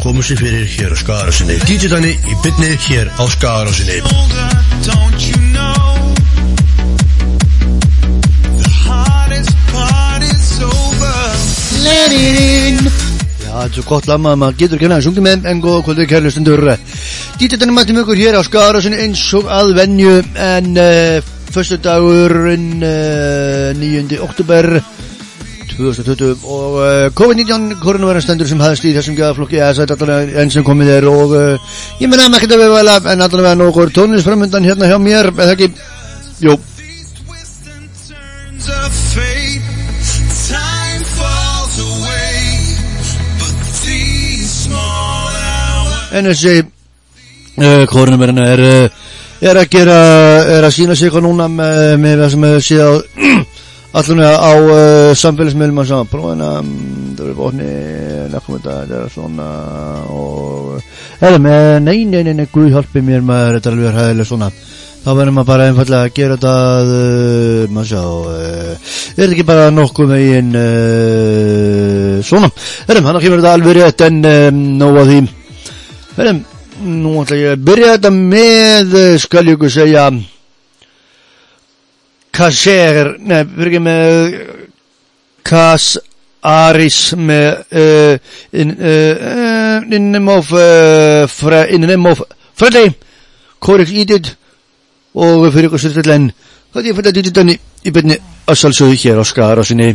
komið sér fyrir hér á Skarasinni. DJ Danni í bytni hér á Skarasinni. Don't you know the hardest part is over? Let it in Já, þetta er svo gott lag maður, maður getur ekki hérna sungið með en góða kvöldur kærlustundur Dítitanum mættum ykkur hér á Skarasin eins og að venju en uh, förstu dagurinn uh, 9. oktober 2020 og uh, COVID-19 koronaværastendur sem hafðist í þessum geðaflokki eða sætt allavega enn sem komið er og uh, ég menna maður ekki að vera vel en allavega nokkur tónlisframundan hérna hjá mér eða ekki, jú. En þessi uh, kórnumverðina er, uh, er að gera, er að sína sig eitthvað núna með, með það sem hefur síðan allavega á uh, samfélagsmiðlum að saman prófina, það er bókni, nekkum þetta, þetta er svona og eða með, nei, nei, nei, nei, guð hjálpi mér maður, þetta er alveg hæðilega svona. Þá verður maður bara einfallega að gera þetta uh, maður sjá uh, er þetta ekki bara nokkuð megin svona, erum, hann kemur þetta alveg rétt en um, nóg að því. Herrum, nú ætla ég að byrja þetta með, eh, skal ég ykkur segja, Kasser, nei, fyrir ekki með Kasaris með uh, in, uh, in name of uh, fre, in name of Friday, Corex Edith og fyrir ykkur styrtilegn, hvað ég fyrir að dýta þannig í byrni að sjálfsögðu hér á skara sinni.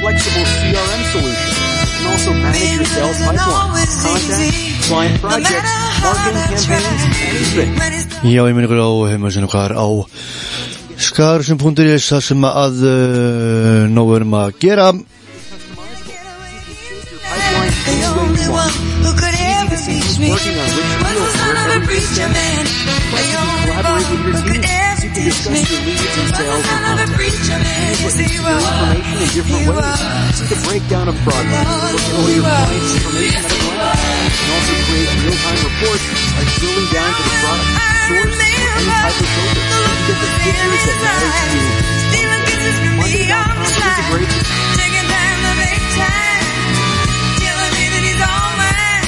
Flexible CRM solution. You can also manage your sales pipeline, content, client projects, marketing campaigns, anything. Já, ég minn ykkur á heimasinu hvað er á skarsum.is það sem að uh, nóg erum að gera. Working on which man. The only boy Collaborate with your team ever so you can teach me discuss your leads and was the sales son and of a content. preacher man. Yes, he Your was. information in different He ways. was. See the breakdown of progress. Look at all your clients' information at a glance. You can also create real-time reports by drilling down to the product, source, or any type of filter. You get the figures that matter to you. Stealing kisses from me on the Monday.com side. integrates Taking time to make time. Telling me that he's all mine.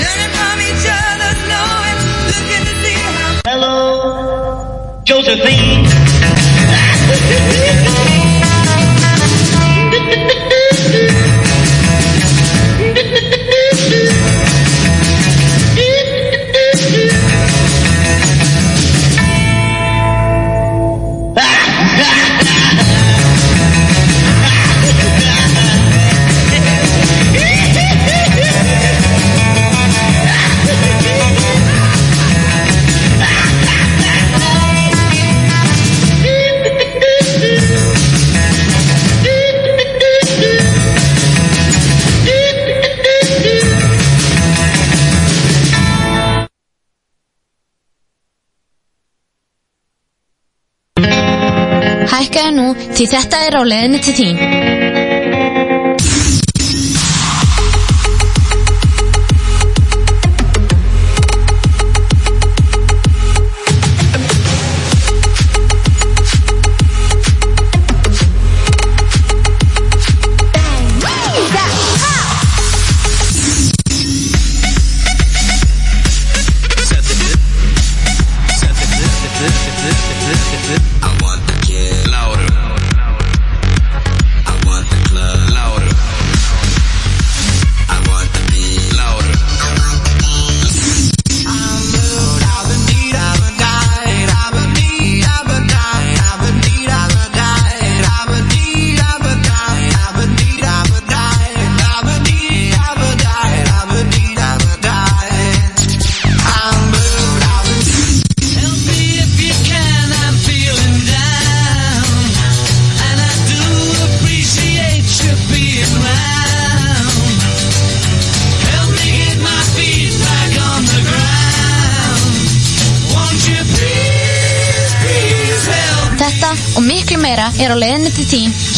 Learning from each other's knowing. Looking to see how Hello, Josephine. nú því þetta er á leiðinni til þín.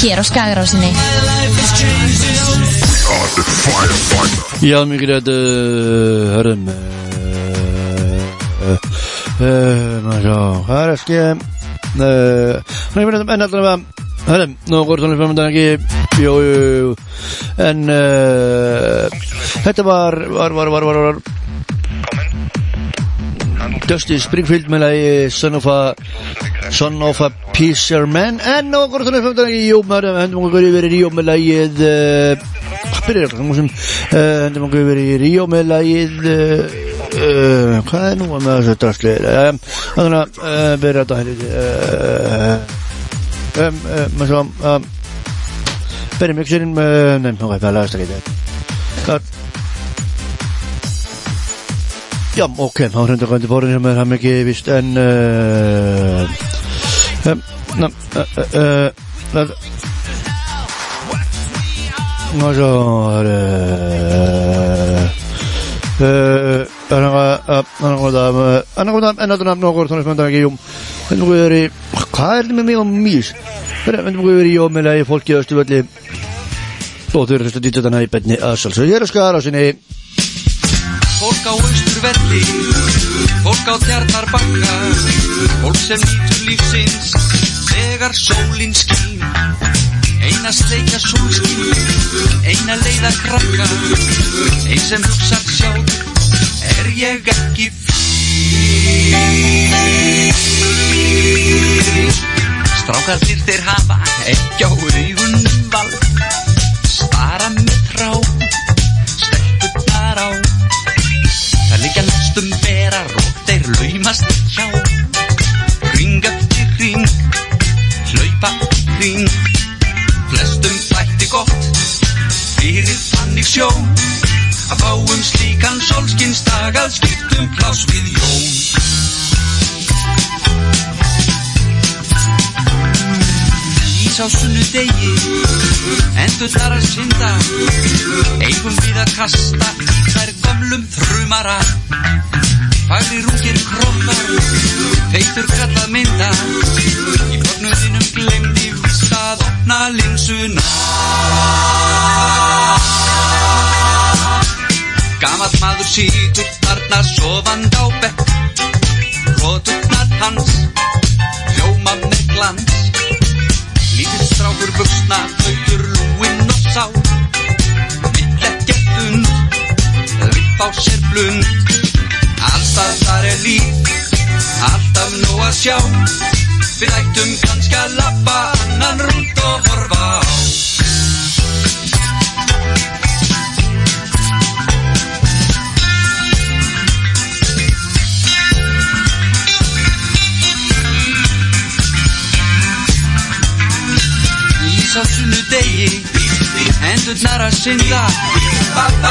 Hér á Skagarásinni. Já, rétt, uh, hörðum, hvað er ekki, verið enn allavega, hörðum, nú voru tónlega framöndan ekki, jú, jú, jú, en, uh, þetta var, var, var, var, var, Dusty Springfield með lagi Son of a Son of a Fisherman en nú voru tónlega framöndan ekki, jú, maður, hendum okkur yfir í Ríó með lagið, uh, byrjar alltaf músum uh, hendum okkur yfir í Ríó með lagið uh, hvað er nú með þessu drastli? Uh, þannig að byrja þetta uh, maður svo um, byrja mixurinn með nefn okkur það lagast ekki þetta já ok þá hrönda hvað til fórinn sem er hann ekki vist en uh, uh, uh, uh, Nå så er det Han har da Han har da en av dem noe sånn som jeg om Men nå er det Hva er det med meg om mys? Men nå er det jo Fólk á austurvelli, fólk á tjarnarbakka, fólk sem nýtur lífsins þegar sólinn skín. Eina sleika sólskín, eina leiða krakka, ein sem hugsar sjálf, er ég ekki fín. Strákarnir þeir hafa ekki á augunum vald, stara með trá, Næstum berar og þeir laumast hjá. Ring eftir ring, hlaupa í ring Flestum þætti gott fyrir þannig sjó. Að fáum slíkan sólskinsdag að skiptum pláss við jón Ís á sunnudegi, endurnar að synda. Eigum við að kasta í þær gömlum þrumara Fagri rúkir kroppar, feitur kallað mynda. Í fornuðinum glemdi vist að opna linsuna. Gamall maður sýtur þarna sofand á bekk. Róturnar hans, hljóma með glans. Lítill strákur buksna, þauður lúinn og sá á sér blund. Alltaf þar er líf, alltaf nóg að sjá. Við ættum kannski að lappa annan rúnt og horfa á. Ís á sunnudegi, hendurnar að synda.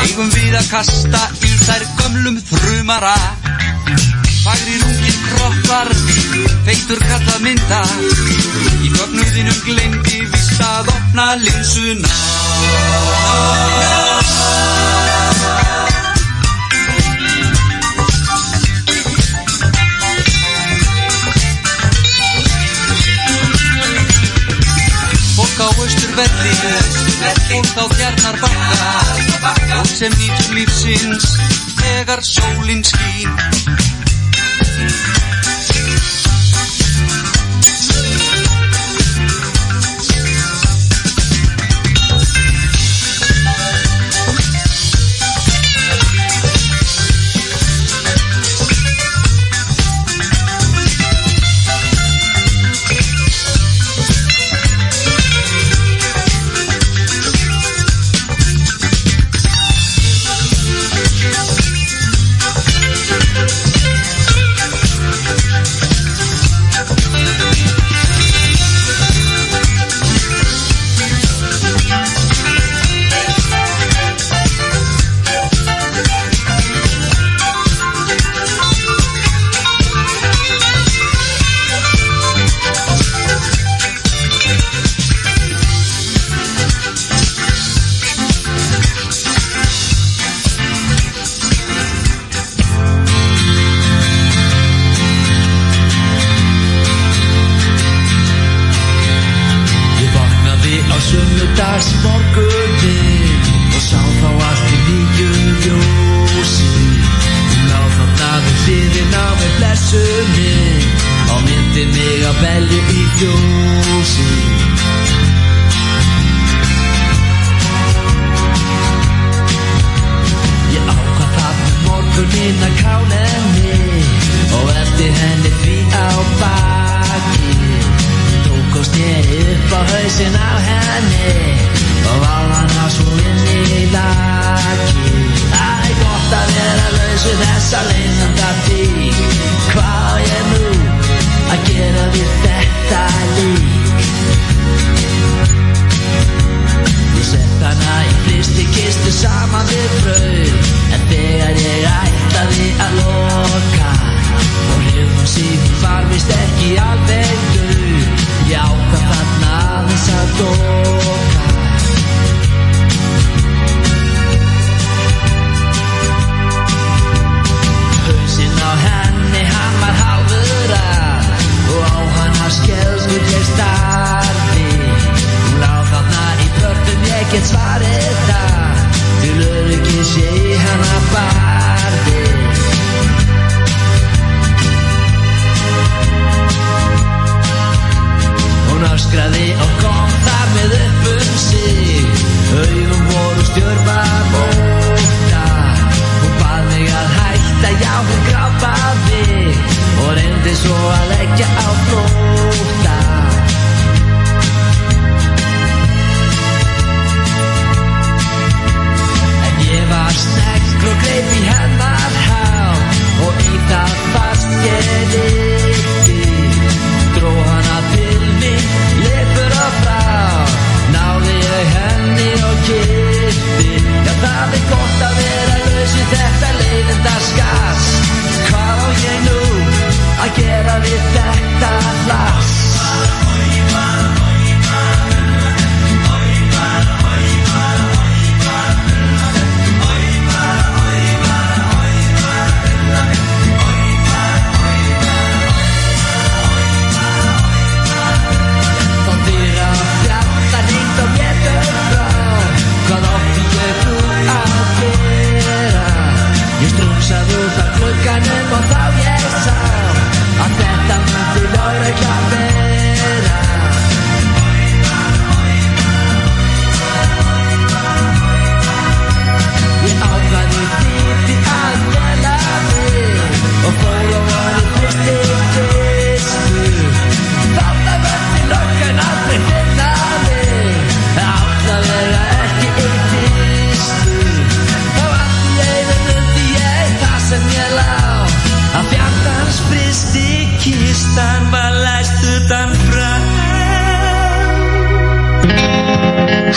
Eigum við að kasta í þær gömlum þrumara. Fagri rungin kroppar, feitur kallað mynda. Í fögnuðinum glemdi vist að opna linsuna. Meira velkengt á þjarnar bakka og sem nýtur lífsins þegar sólinn skýn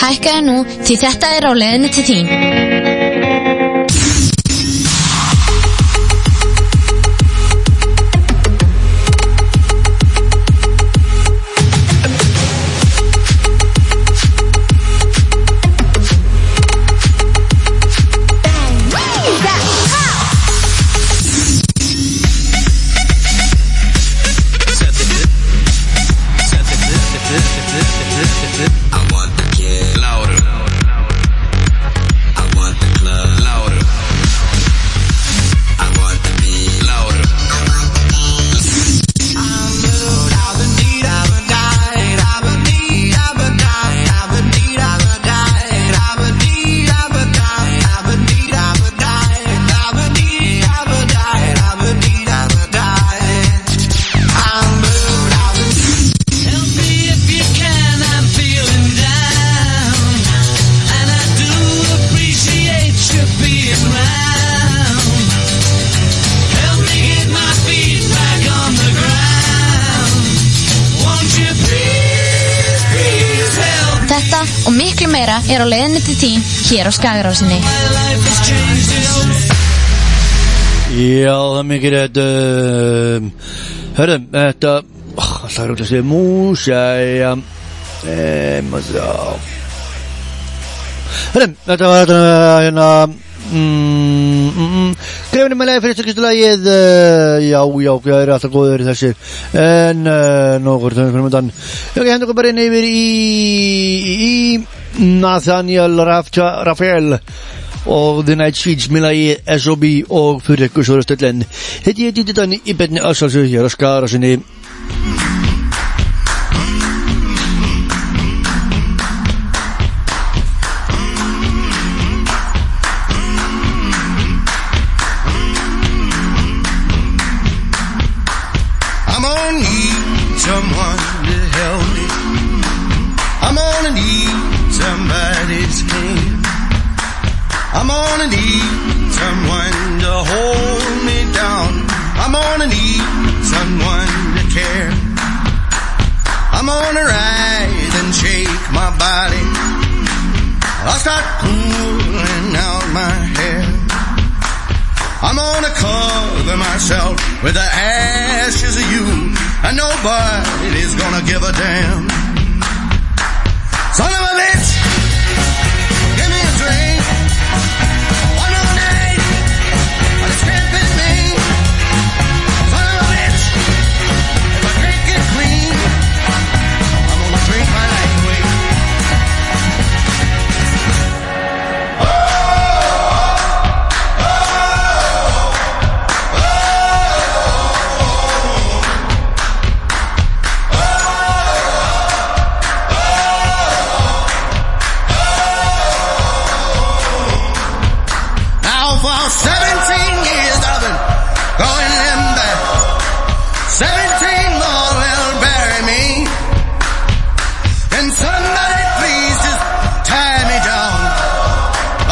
Hækkaðu nú því þetta er á leðinu til þín. Er á leiðinni til þín hér á Skagarásinni. Já, það er mikið um, Hörðum, þetta Það er út að segja mús Jæja um, Já Hörðum, þetta var þetta hérna Mm, mm, mm. Grefinni með leiði fyrir styrkistu lagið uh, Já, já, það eru alltaf góður þessir En uh, nokkur þannig fyrir myndan Ok, hendur okkur bara inn yfir í, í, í Nathaniel Rafcha, Rafael og The Night Streets með lagi S.O.B. og fyrir ykkur svo stöldin Hitti ég dýtti þannig í betni aðsalsu hér að skara cover myself with the ashes of you, and nobody's gonna give a damn. Son of a for 17 years I've been going in back. 17 more will bury me. And somebody please just tie me down.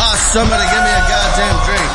Oh, somebody give me a goddamn drink.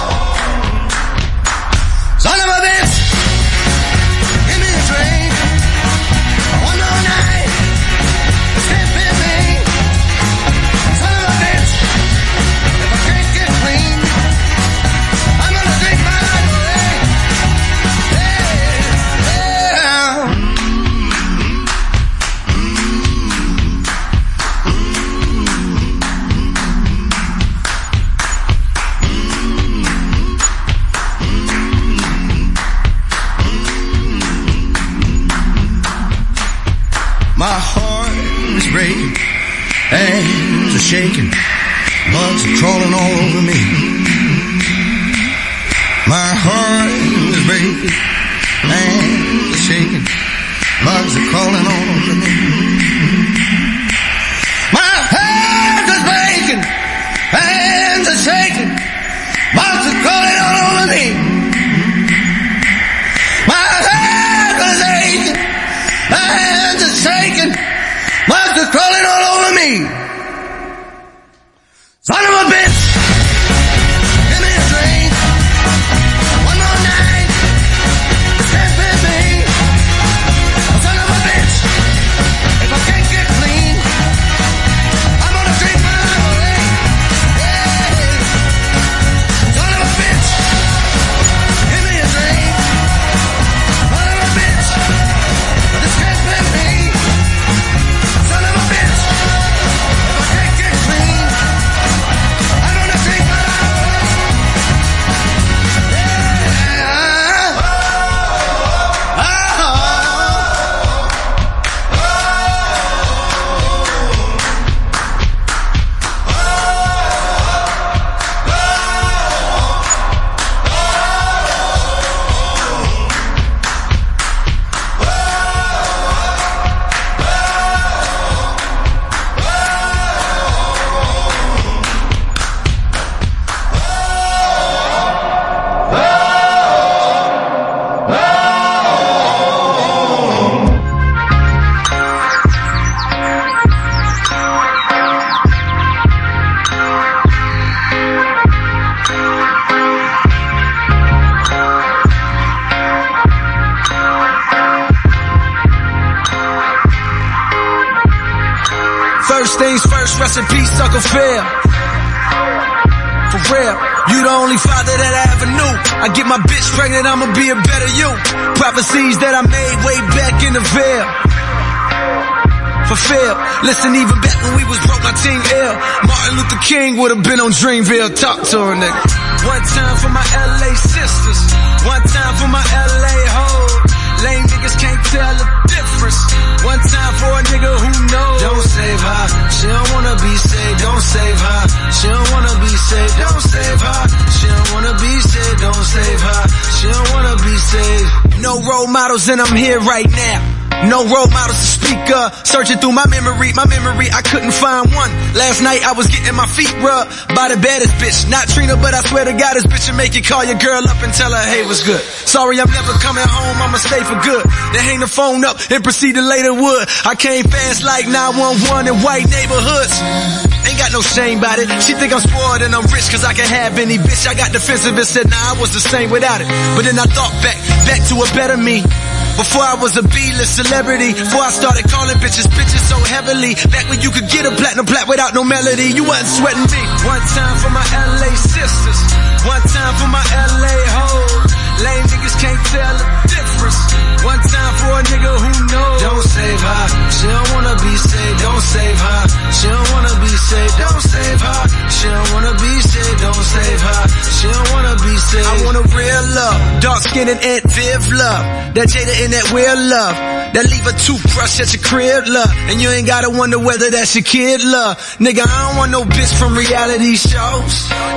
On Dreamville. Talk to her, nigga. One time for my LA sisters. One time for my LA hoes. Lame niggas can't tell the difference. One time for a nigga who knows. Don't save her. She don't wanna be saved. Don't save her. She don't wanna be saved. Don't save her. She don't wanna be saved. Don't save her. She don't wanna be saved. No role models and I'm here right now. No role models to speak of. Searching through my memory, my memory, I couldn't find one. Last night I was getting my feet rubbed by the baddest bitch. Not Trina, but I swear to God this bitch will make you call your girl up and tell her, hey, what's good? Sorry, I'm never coming home, I'ma stay for good. Then hang the phone up and proceed to later wood. I came fast like 911 in white neighborhoods. Ain't got no shame about it. She think I'm spoiled and I'm rich cause I can have any bitch. I got defensive and said, nah, I was the same without it. But then I thought back, back to a better me. Before I was a B-list celebrity, before I started calling bitches bitches so heavily. Back when you could get a platinum plat without no melody, you wasn't sweating me. One time for my LA sisters, one time for my LA hoes. Lame niggas can't tell the difference. One time for a nigga who knows. Don't save her, she don't wanna be saved. Don't save her, she don't wanna be saved. Don't save her, she don't wanna be saved. Don't save her, she don't wanna be saved. I want a real love, dark skin and Aunt Viv love. That Jada and that real love. That leave a toothbrush at your crib love. And you ain't gotta wonder whether that's your kid love. Nigga, I don't want no bitch from reality shows.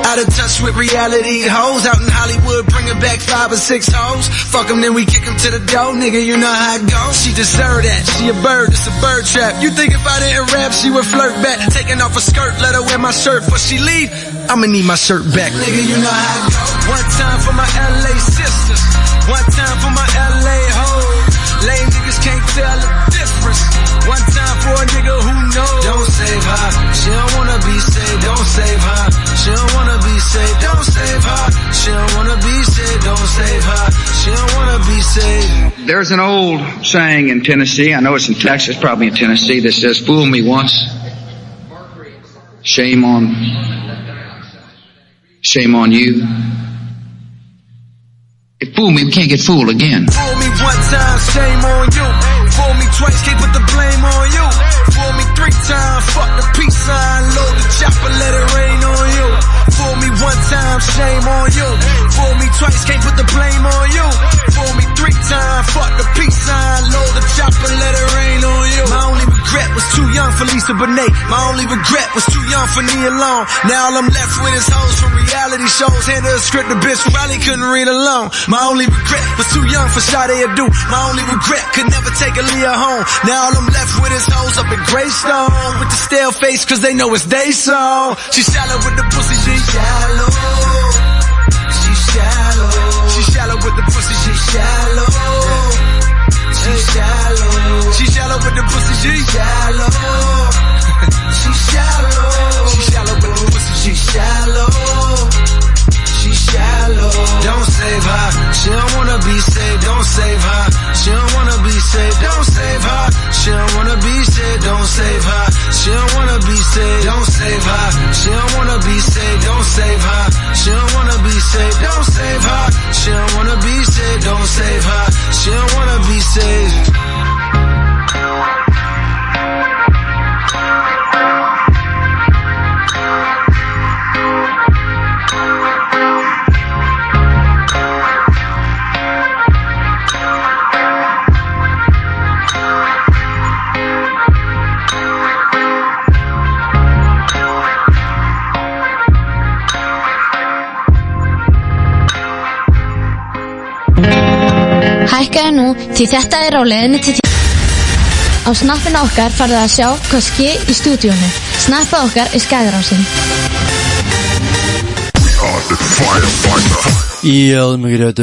Out of touch with reality hoes. Out in Hollywood bringing back five or six hoes. Fuck them then we kick them to the door. Nigga, you know how it goes. She deserve that. She a bird, it's a bird trap. You think if I didn't rap, she would flirt back. Taking off a skirt, let her wear my shirt before she leave. I'ma need my shirt back. Nigga, you know how it goes. One time for my LA sisters. One time for my LA hoes. Lame niggas can't tell the difference. One time for a nigga who knows. Don't save her. She don't wanna be saved. Don't save her. She don't wanna be saved. Don't save her. She don't wanna be saved. Don't save her. She don't wanna be saved. There's an old saying in Tennessee, I know it's in Texas, probably in Tennessee, that says, fool me once, shame on, shame on you. If fool me, we can't get fooled again. Fool me one time, shame on you. Fool me twice, can't put the blame on you. Fool me three times, fuck the peace sign, load the chopper, let it rain on you. Fool me one time, shame on you. Fool me twice, can't put the blame on you. Fool me fuck the peace sign, load the chopper, let it rain on you. My only regret was too young for Lisa Bonet. My only regret was too young for Nia Long. Now all I'm left with is hoes from reality shows. Hand her a script, the bitch probably couldn't read alone. My only regret was too young for Sade Adu. My only regret could never take a Leah home. Now all I'm left with is hoes up in Greystone. With the stale face cause they know it's they song. She shallow with the pussy, she shallow. She shallow. Shallow. With the pussy, she shallow. She shallow. She shallow with the pussy, she shallow. She shallow. Don't save her. She don't wanna be saved. Don't save her. She don't wanna be saved. Don't save her. She don't wanna be saved. Don't save her. She don't wanna be saved. Don't save her. She don't wanna be saved. Don't save her. She don't wanna be saved. Don't save her. She don't wanna be saved. Don't save her. She don't wanna be saved. Hækkaðu nú því þetta er á leiðinni til því. Á snappinu okkar farðu að sjá hvað ske í stúdíónu. Snappið okkar er skæðarásinn. Já, það er mikið rétt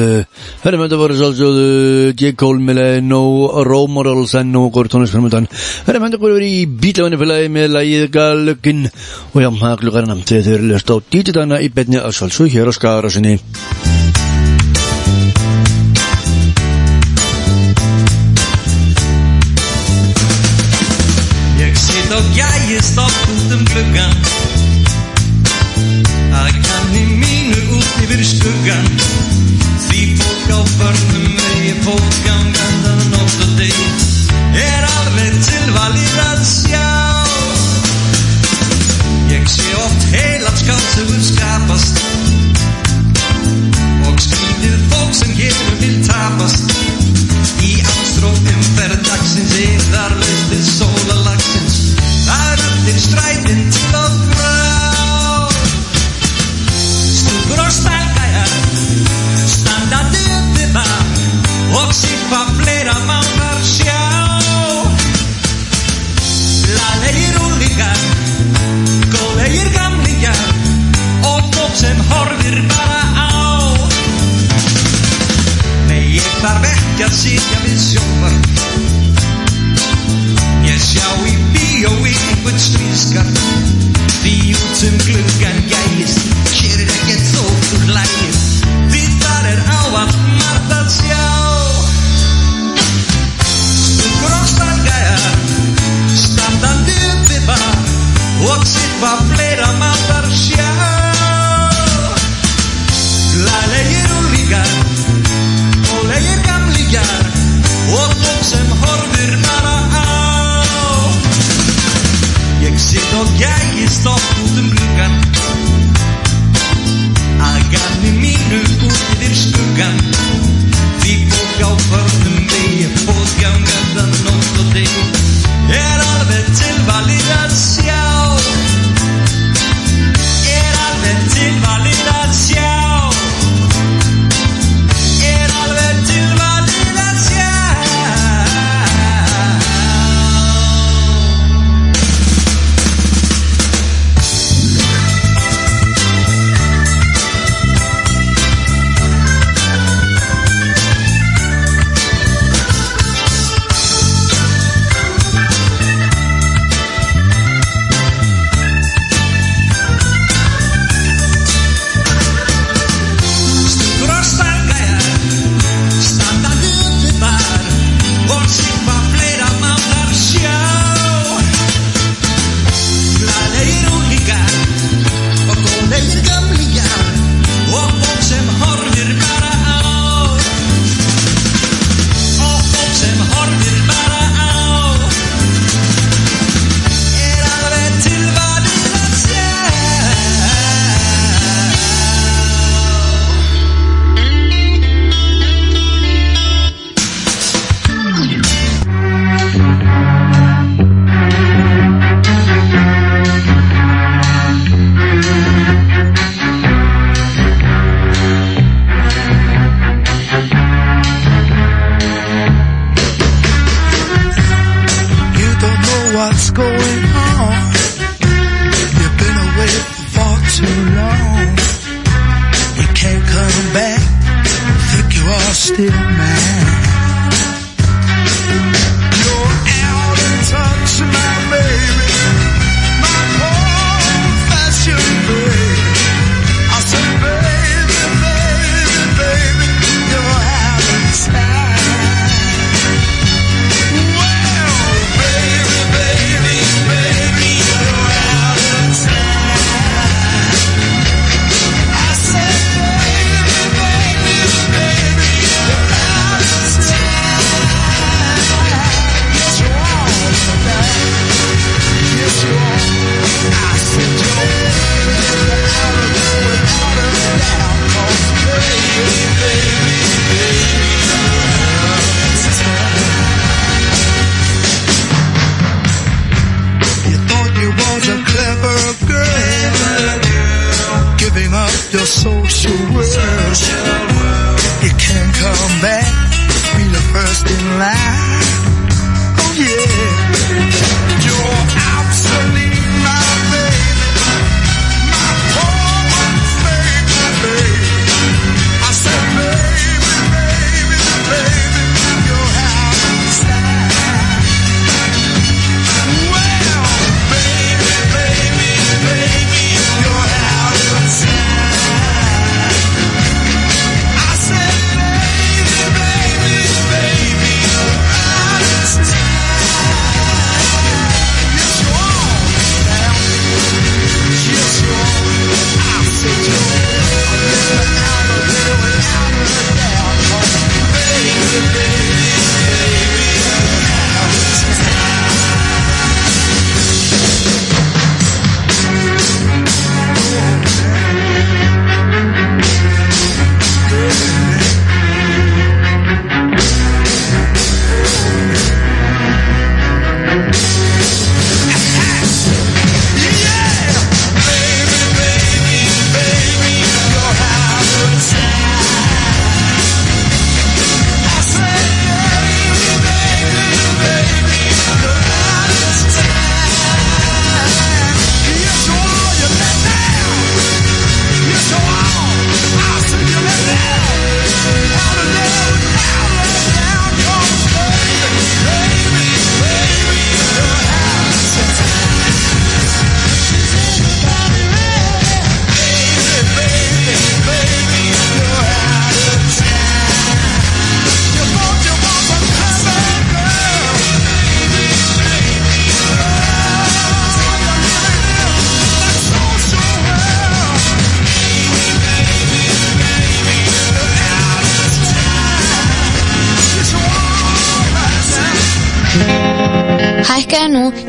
Herrum, þetta voru svolsögðu J. Cole með lagið No Role Models en nú góður tónlistframöndan Herrum, þetta voru verið í bílavenni félagi með lagið Galugin og já, það er klukkar namn þegar þau eru löst á dítidana í betni að svolsögðu hér á skarasinni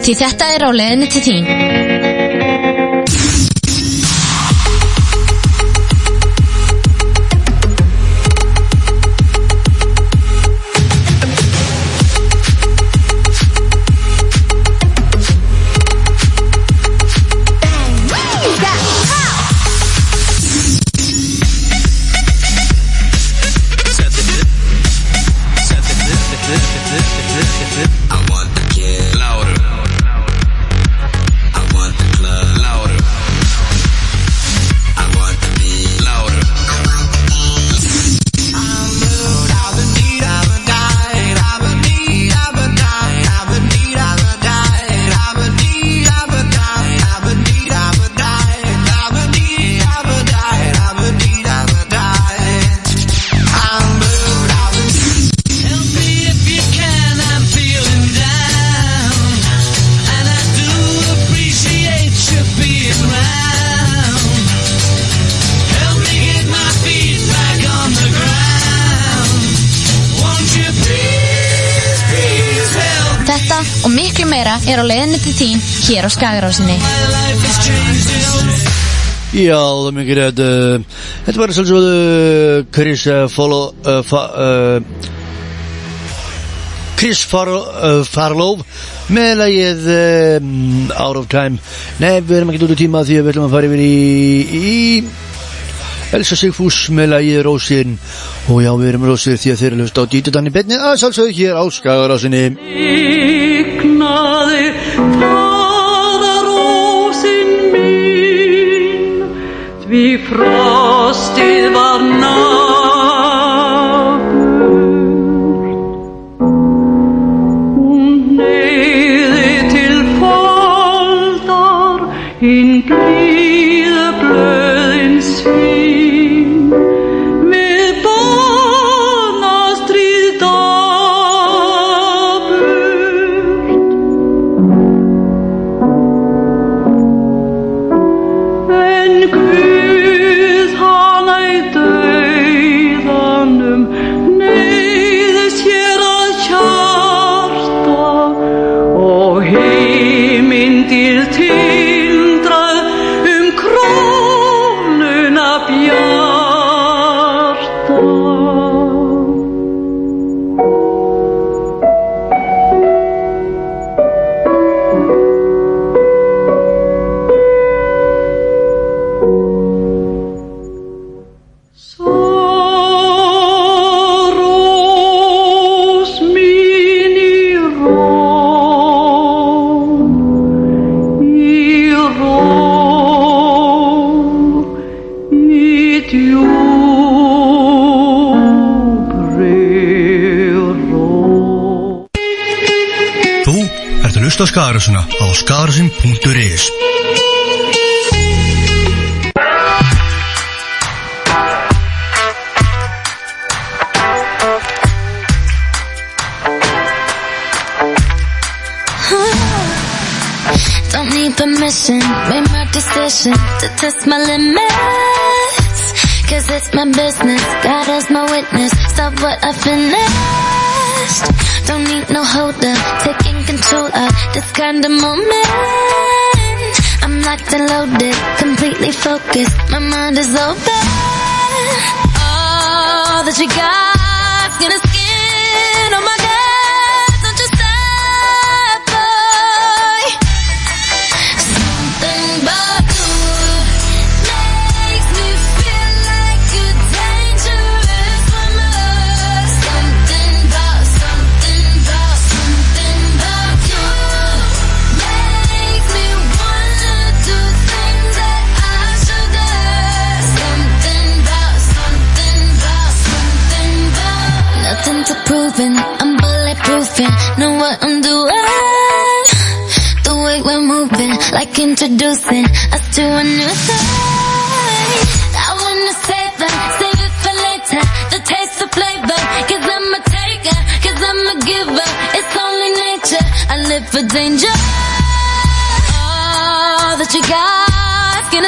því þetta er á leiðinni til þín. Er á leiðinni til þín hér á Skagarásinni. Já, það er mikið rétt uh, Þetta var svolítið uh, Chris uh, Follow uh, fa, uh, Chris Far, Farlow með lagið uh, Out of Time. Nei, við erum ekki út í tíma því að við ætlum að fara yfir í, í Elsa Sigfús með lagið Rósin. Og já, við erum Rósir því að þeir eru hlust á Dítudann í betni að sjálfsögðu hér á Skagarásinni Því frostið var á Don't need permission, made my decision to test my limits. Cause it's my business, God is my witness, stop what I finished. Don't need no holder, taking control of this kind of moment. I'm locked and loaded, completely focused, my mind is open. All that you got's bulletproofing, know what I'm doing. The way we're moving, like introducing us to a new thing. I wanna save it, save it for later. The taste of flavor, cause I'm a taker, cause I'm a giver. It's only nature, I live for danger. All that you got, skin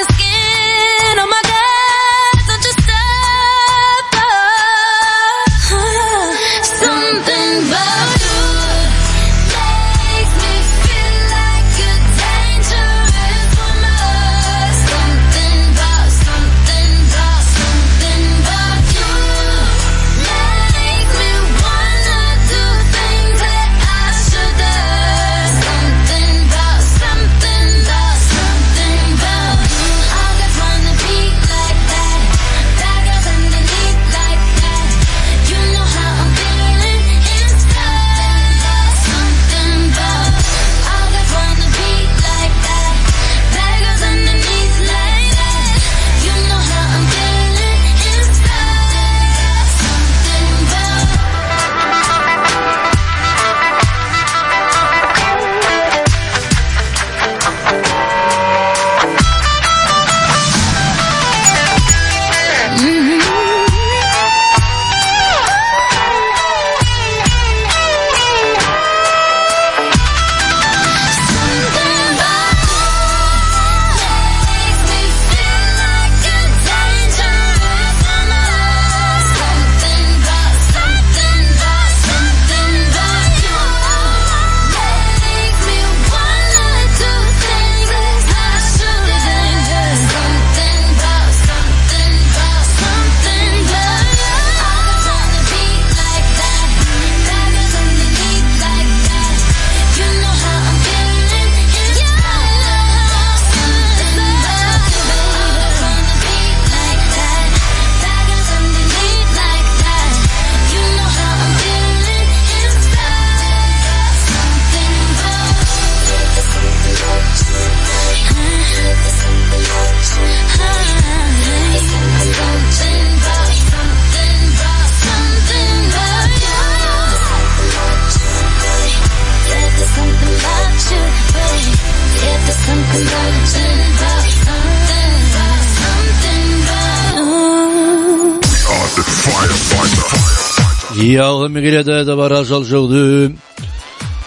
Já, það er mikið rétt að þetta var að sálsögðu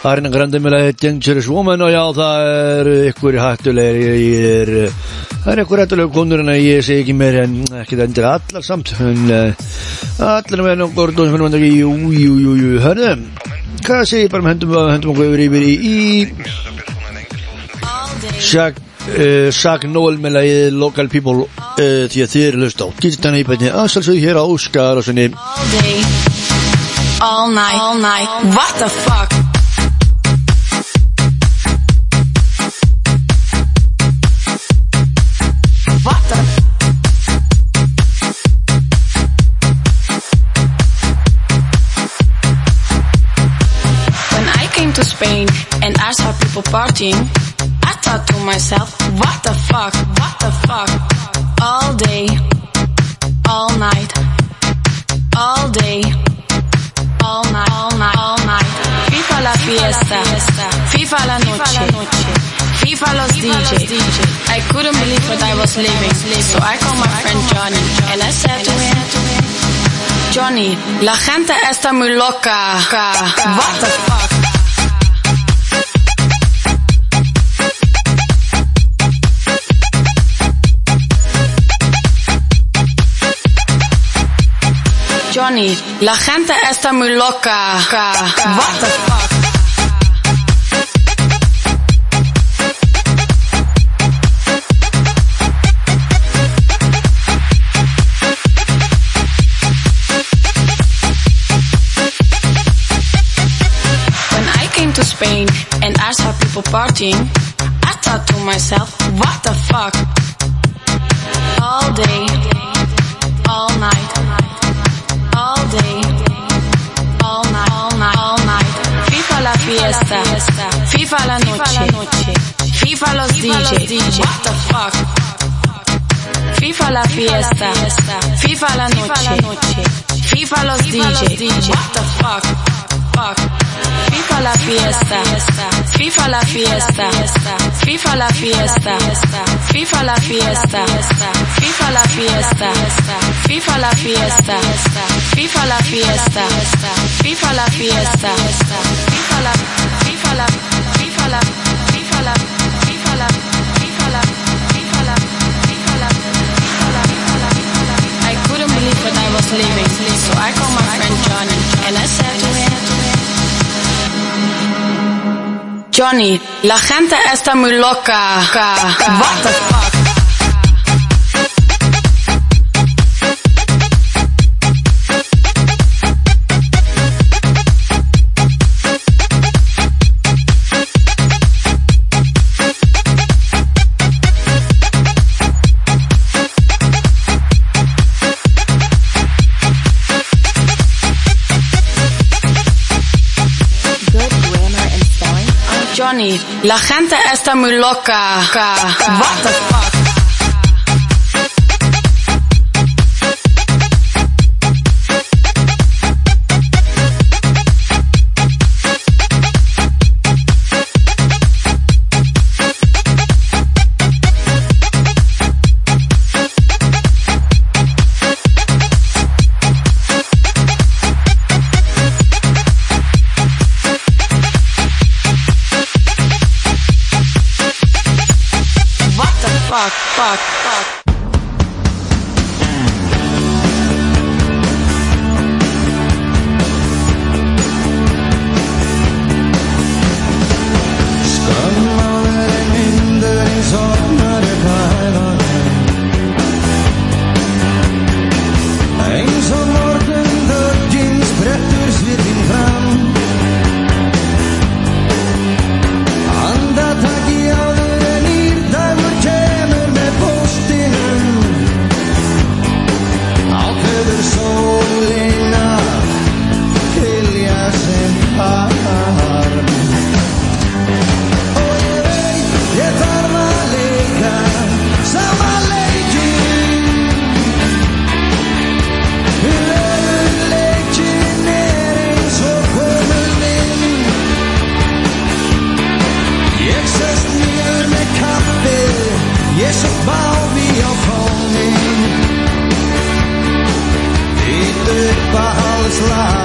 Arna Grandi með lagi Dangerous Woman og já, það er ykkur hættulegir það er ykkur hættulegur konur en ég segi ekki meir en ekki það endur allar samt en allar með nokkur Gordon sem er jú, jú, jú, jú, hörðu hvað segir bara með hendum, hendum okkur yfir yfir í, í Shaq uh, Shaq Noel með lagi Local People uh, því að þið eru löst á Gítan í bæti aðsalsögðu hér á Óskar og svona All night, all night. What the fuck? What the? When I came to Spain and I saw people partying, I thought to myself, what the fuck, what the fuck? All day, all night, all day, all night, all night, all night. FIFA la fiesta, FIFA la noche, FIFA los DJ. I couldn't believe what I was living, so I called my friend Johnny and I said to him, Johnny, la gente está muy loca. What the fuck? La gente está muy loca. What the fuck? When I came to Spain and I saw people partying, I thought to myself, what the fuck? All day, fiesta, FIFA la noche, FIFA los DJ. What the fuck? FIFA la fiesta, FIFA la noche, FIFA los DJ. What the fuck? Fuck. FIFA la fiesta, FIFA la fiesta, FIFA la fiesta, FIFA la fiesta, FIFA la fiesta, FIFA la fiesta, FIFA la fiesta, FIFA la fiesta, FIFA la, FIFA la, FIFA la, FIFA la, FIFA la, FIFA la, FIFA la, FIFA la, FIFA la, I couldn't believe what I was living, so I called my friend Johnny and I said to him. Johnny, la gente está muy loca. What the fuck? La gente está muy loca. It's about me you're phoning. Dit by alles laat.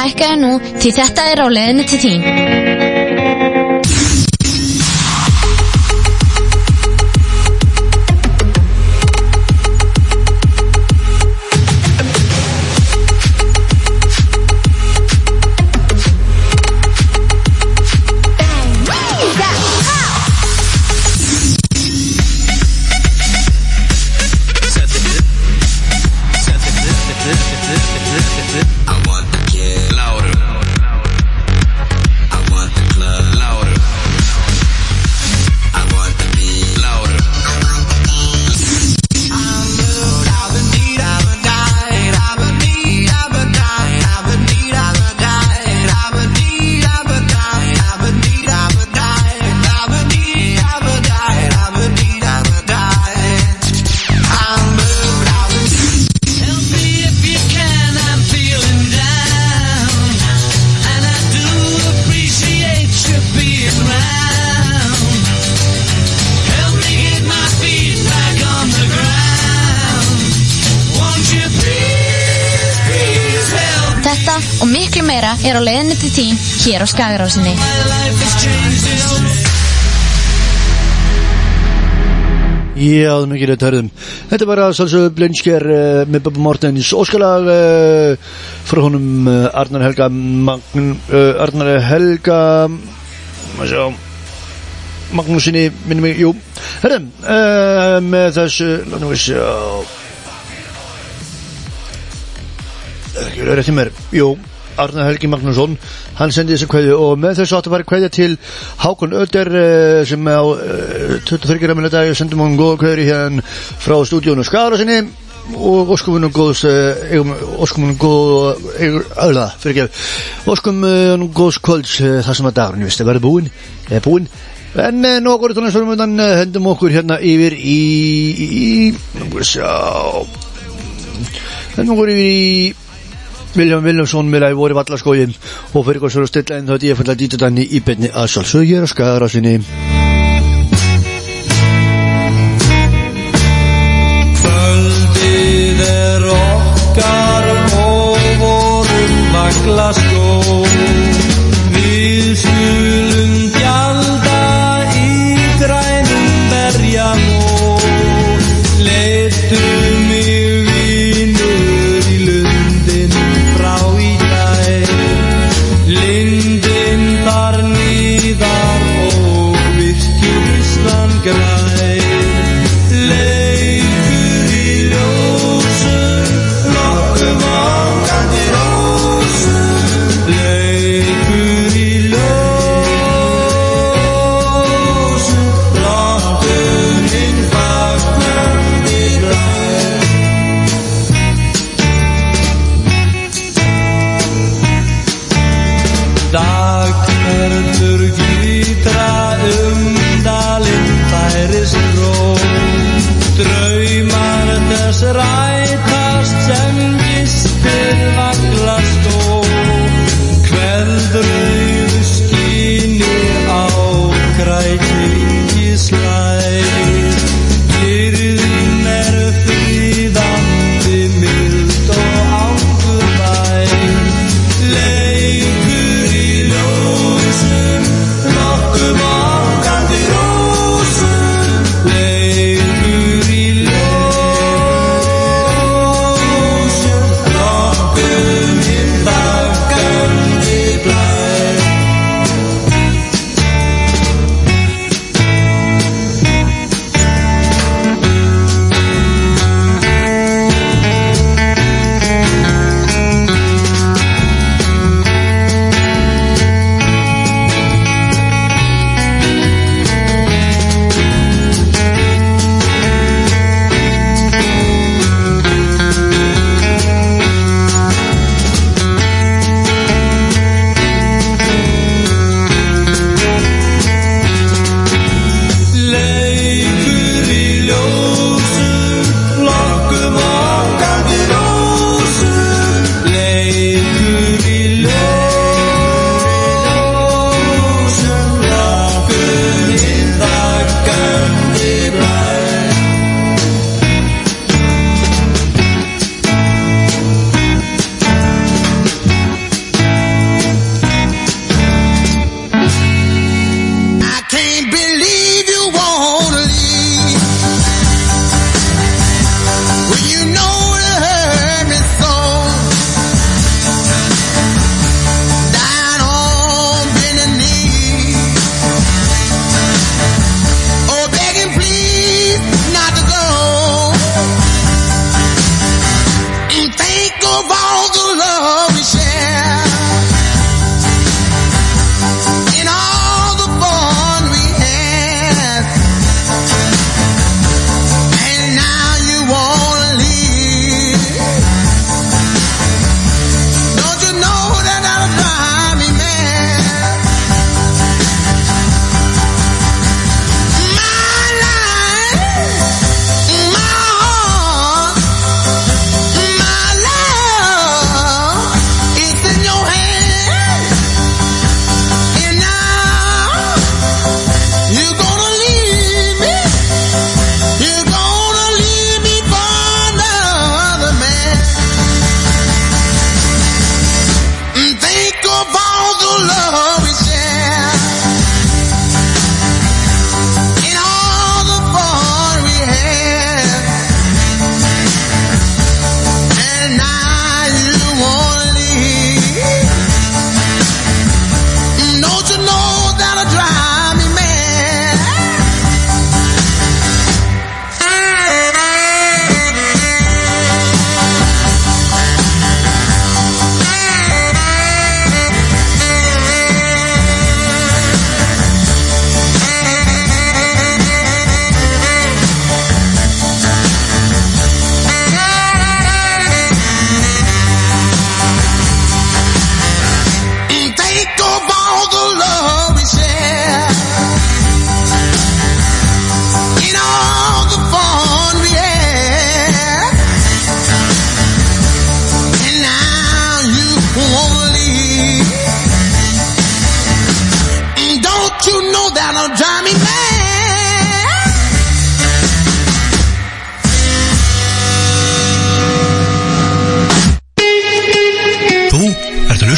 Lafa Lækkaðu nú því þetta er á leiðinni til þín. Hér á Skagarásinni. Já, mikið rétt hörðum. Þetta var að sálsögðu Blinsker uh, með Bubba Mortens óskalag uh, frá honum uh, Arnar Helga Magn, Arnar Helga maður sjá Magnúsinni, minnum mig, jú Herðum, uh, með þessu Látum við sjá Ekki verið rétt í mér Jú, Arnar Helgi Magnússon hann sendi þessu kveðju og með þessu áttu að fara kveðja til Hákon Öder uh, sem á uh, 23. minna dag sendum hann góða kveðri hérna frá stúdíónu Skarasinni og óskum hann góðs uh, eigum, óskum hann góð öðla, fyrir ekki óskum hann góðs kvölds þar sem að dagurinn vist að verða búinn eða búinn en nokkur tónlistunum undan hendum okkur hérna yfir í við sjá hendum okkur yfir í Viljan Viljámsson með að voru vallaskógin og fyrir hvað svo stilla en þá ég fann að dýta þannig í beinni að sjálfsög ég er að skara sinni Kvöldið er okkar og vorum vakla skó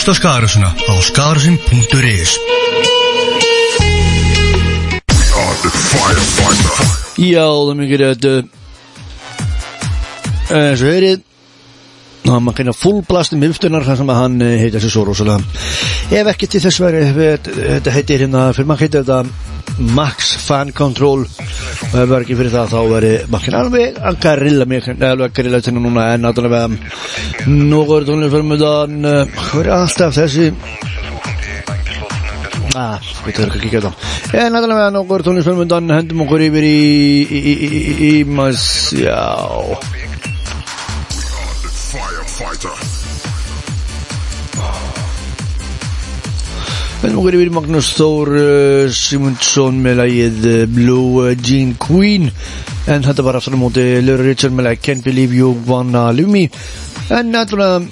hlusta Skagarásuna á skagarásin.is Já, það er mikið rétt uh, eins og heyrið Ná, maður kannar fullblast um yftunar þar sem að hann uh, heitir þessi svo rosalega Ef ekki til þess veri þetta heitir hérna, fyrir maður heitir þetta Max Fan Control og ef það er ekki fyrir það þá veri kannar alveg að garilla mig alveg að garilla til núna en náttúrulega er tónlega fyrir þann hvað er alltaf þessi Ah, við þurfum ekki að það En náttúrulega nokkur tónlistarmundan hendum okkur yfir í í, í, í, í, í mas, já Hendum okkur yfir í Magnús Þór uh, Simundsson með lagið uh, Blue uh, Jean Queen En þetta var aftur á móti Lura Richard með lagið Can't Believe You Wanna Leave Me En náttúrulega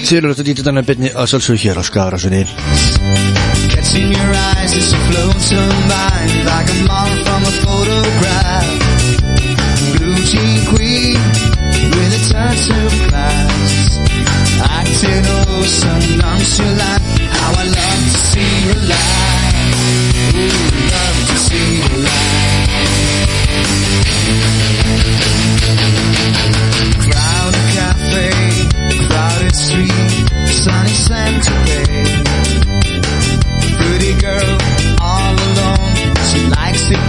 Þeir eru þetta dítið þannig byrni að sjálfsög hér á Skarasunni Catching your eyes as you float mine like a model from a photograph. Blue jean queen with a touch of class. Acting oh so nonchalant. How I love to see you lie. Ooh, love to see lie. Crowded cafe, crowded street, sunny Santa Fe pretty girl all alone. She likes it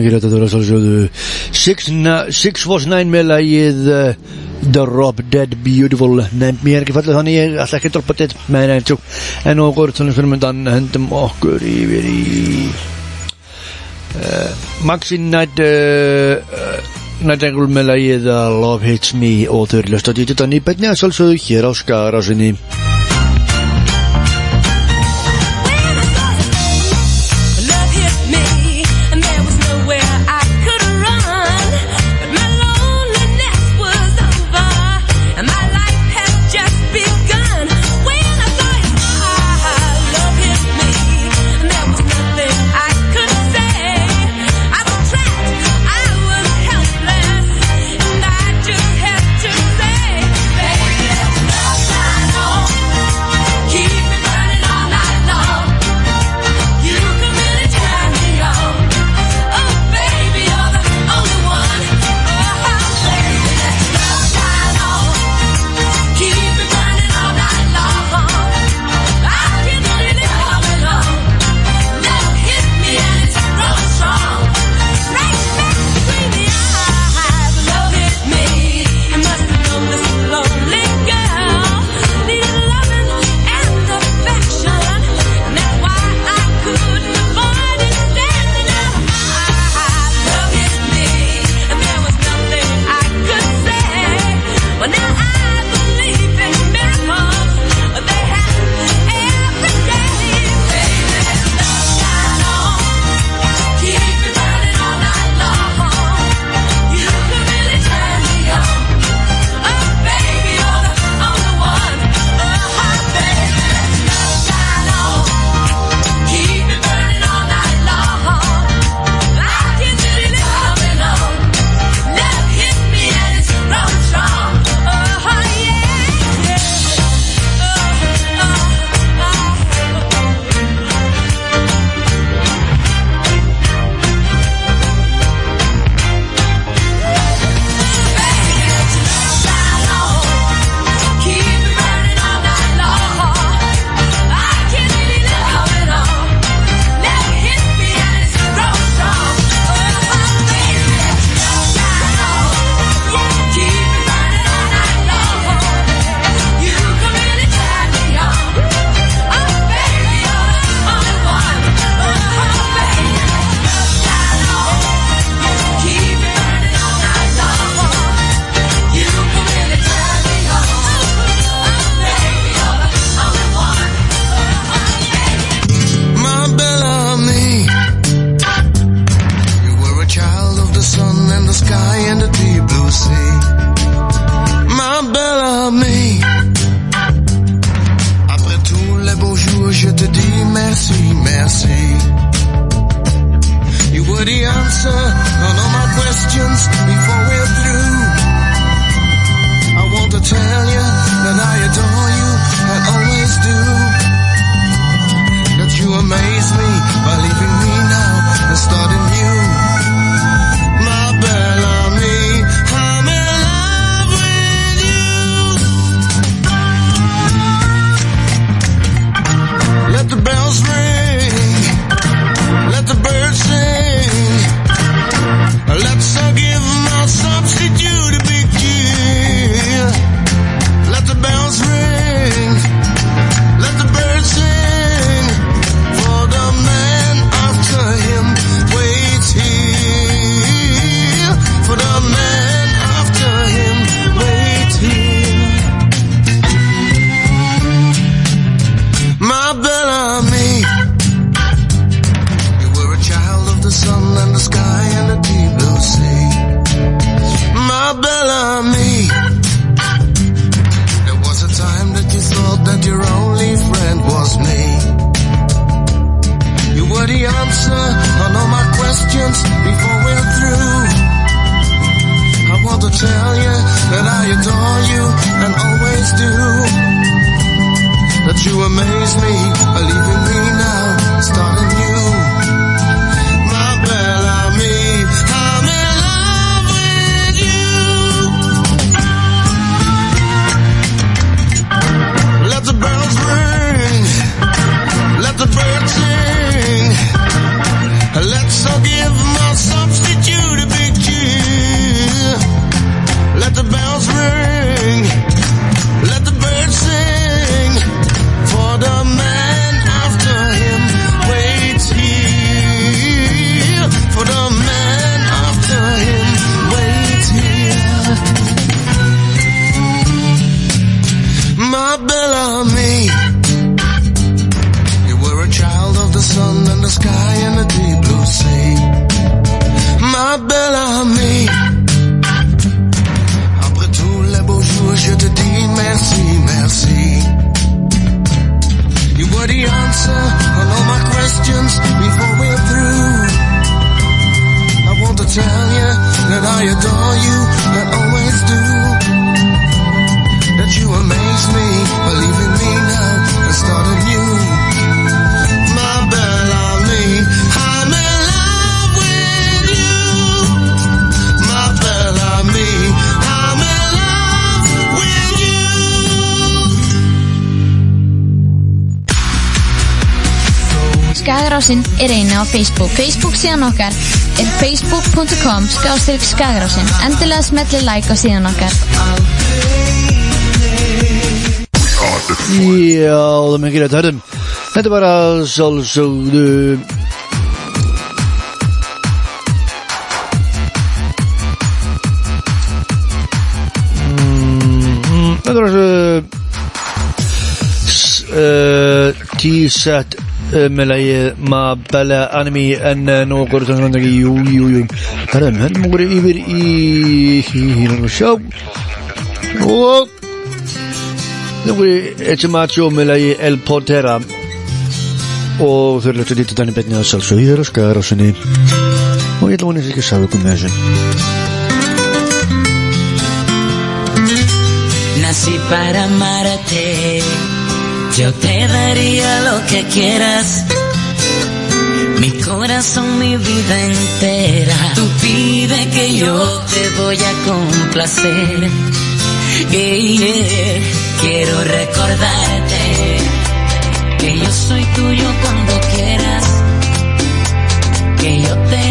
mikið rétt að það var að sjálfsögðu Six was nine með lagið uh, The Rob Dead Beautiful. Nefn mér ekki fallið þannig ég ætla ekki að droppa þetta með nefn tjó en og góður tónlist fyrir myndan hendum okkur yfir í uh, Maxi Night uh, uh Night Angle með lagið uh, Love Hits Me. Og þau eru löst að dýta þetta nýbætni að sjálfsögðu hér á skarasinni. Skagrásin er eina á Facebook. Facebook síðan okkar er facebook.com skástrík Skagrásin endilega smetli like á síðan okkar. Já, það er mikilvægt að hörðum. Þetta var að sjálfsögðu mm-hmm. Þetta var að sjálfsögðu T-Set meðlega maður bæla anime en nú okkur jú, jú, jú hérna, hérna okkur yfir í hérna sjá og okkur Echimacho meðlega El Portera og þau eru leftur lítið þannig betnið að salsa yfir og skara á sinni og ég ætla vonið því ekki að sagða okkur með þessu Nací para amarte. Yo te daría lo que quieras. Mi corazón, mi vida entera. Tú pide que yo te voy a complacer. Hey, yeah. Quiero recordarte que yo soy tuyo cuando quieras. Que yo te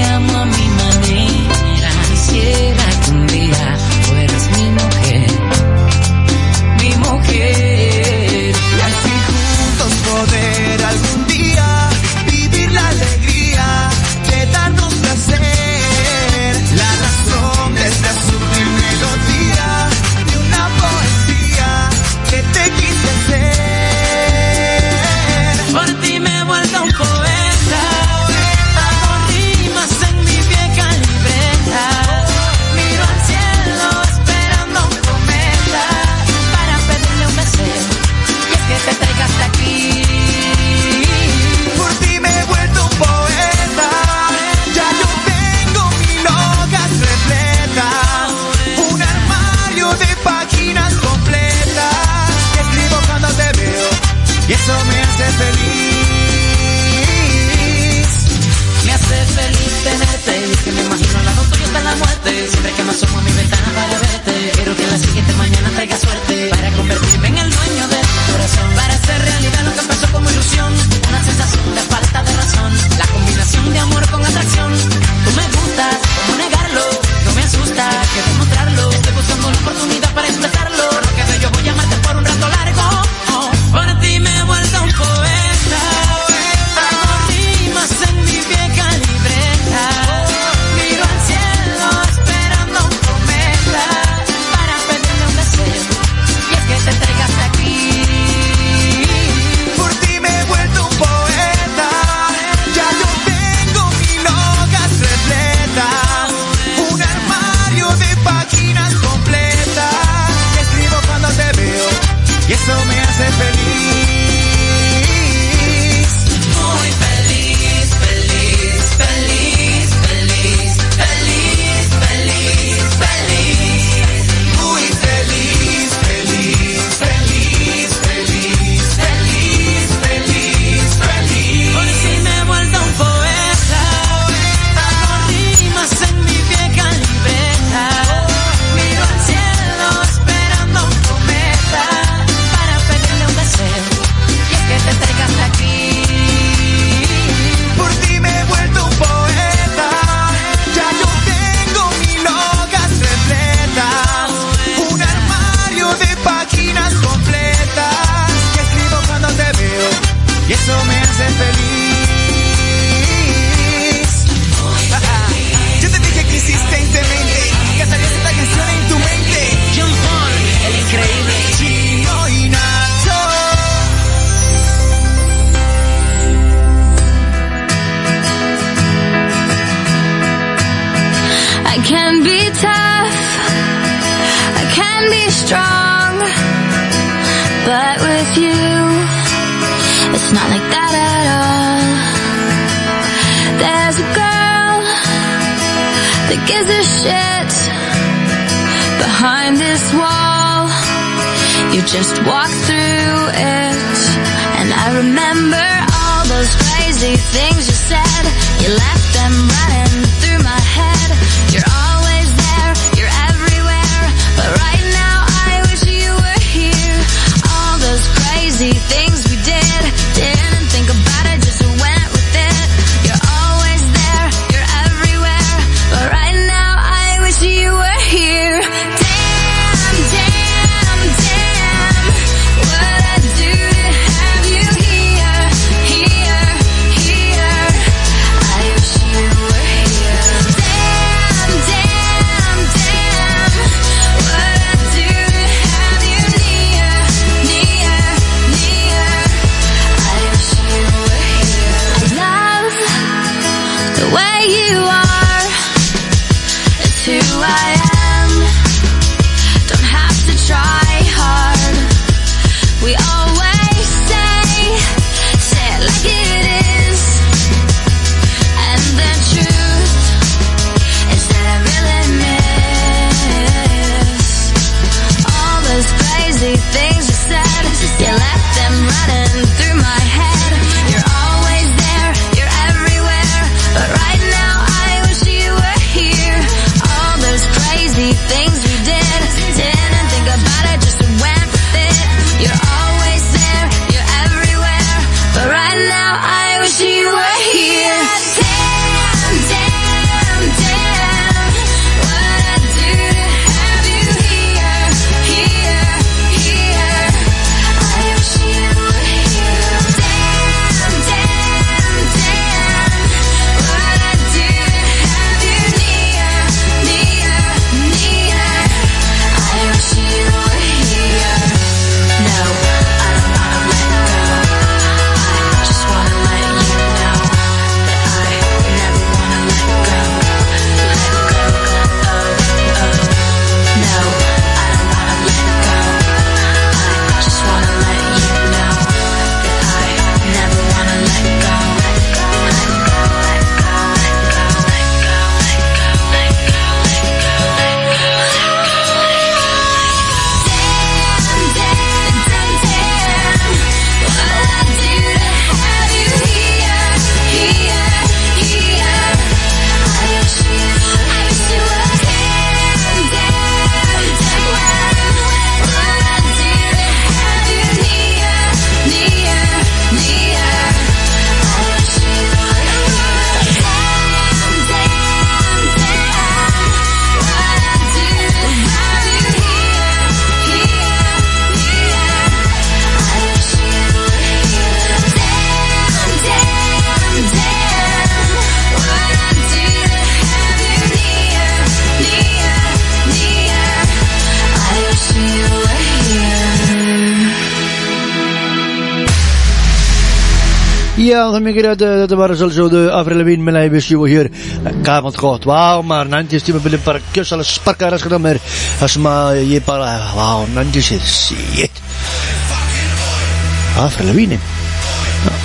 mi kirate të barë sëllë sëllë Afri Levin me la e i bëshqivu hir Ka më të kohët Wow, ma në në tjeshti e me bilim para Kjo sëllë shparka e rash këtë mërë Ashtë ma je para Wow, në në tjeshti Si jet. Afri Levin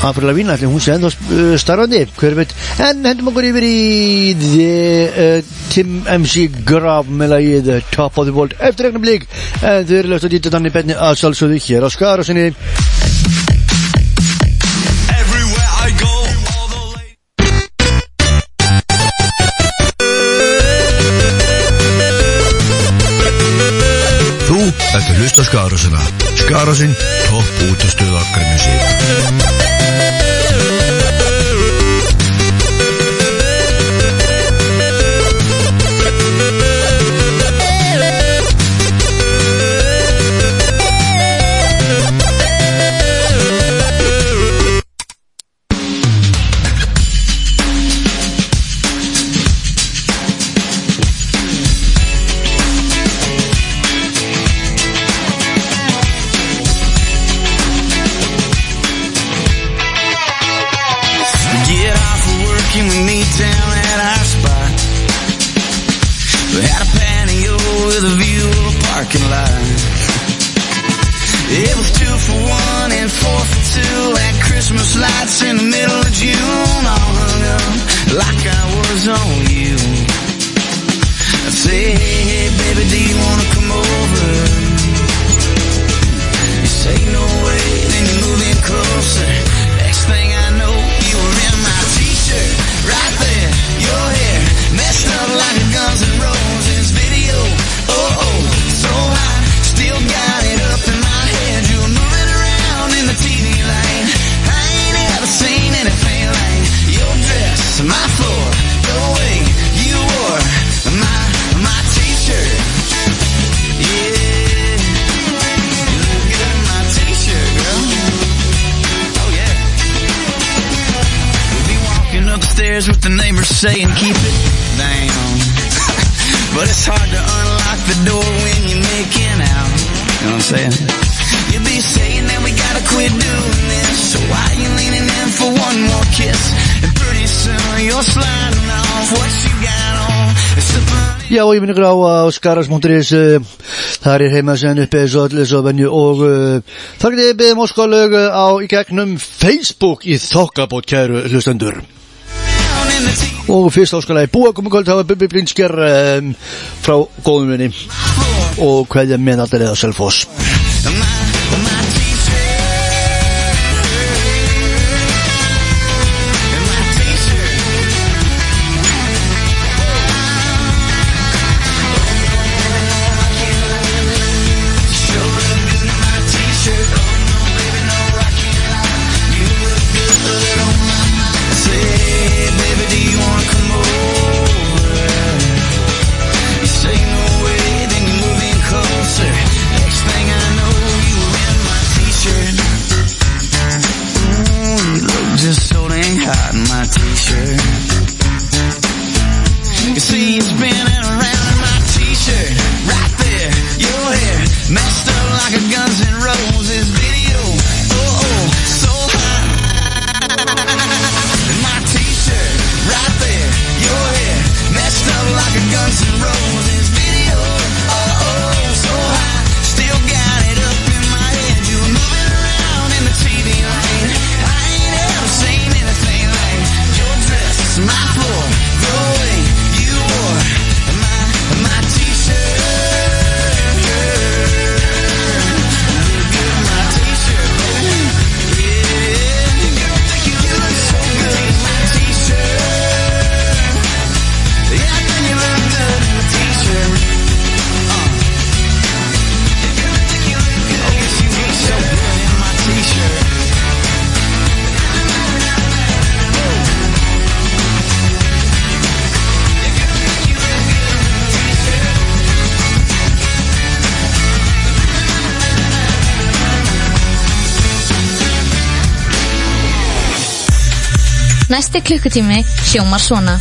Afri Levin atë hun se endo starande Kërvet En hëndë më gëri veri Dhe tim emshi grav me la i dhe Top of the world. Eftirek në blik. Dhe rëllë të ditë të të një petni Asëllë sëllë hir Ashkar është një Skáðarásina Skáðarásinn, topp út að stuða Akranesi. Walking up the neighbors saying keep it down. but it's hard to unlock the door when you're making out. You know what I'm saying? You'll be saying that we gotta quit doing this. So why you leaning in for one more kiss? And pretty soon you're sliding off what you got on. Já, ég minn ykkur á á skaras.is uh, þar er heima sen uppi eins og allir svo venju og uh, þar getið beðið móskalög á í gegnum Facebook í þokkabót kæru hlustendur og fyrst áskalagi búa komið kvöld hafa Bibi Blinsker um, frá góðum minni og hverja með allir eða Selfoss Næsti klukkutími hljómar svona.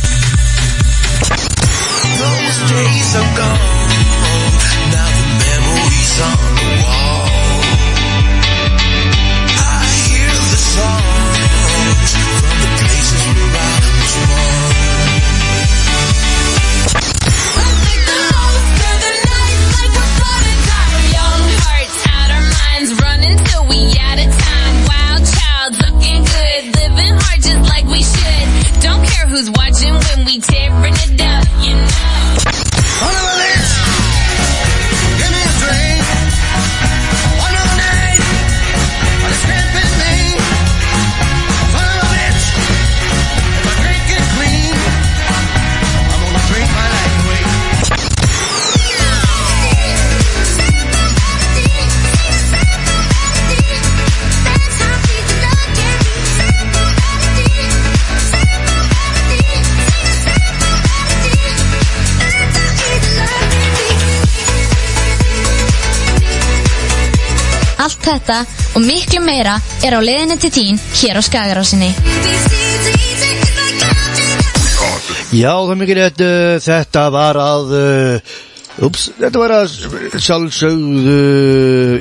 Þetta og miklu meira er á leiðinni til þín hér á Skagarásinni. Já, það er mikið rétt, uh, þetta var að, uh, ups, þetta var að sjálfsögðu,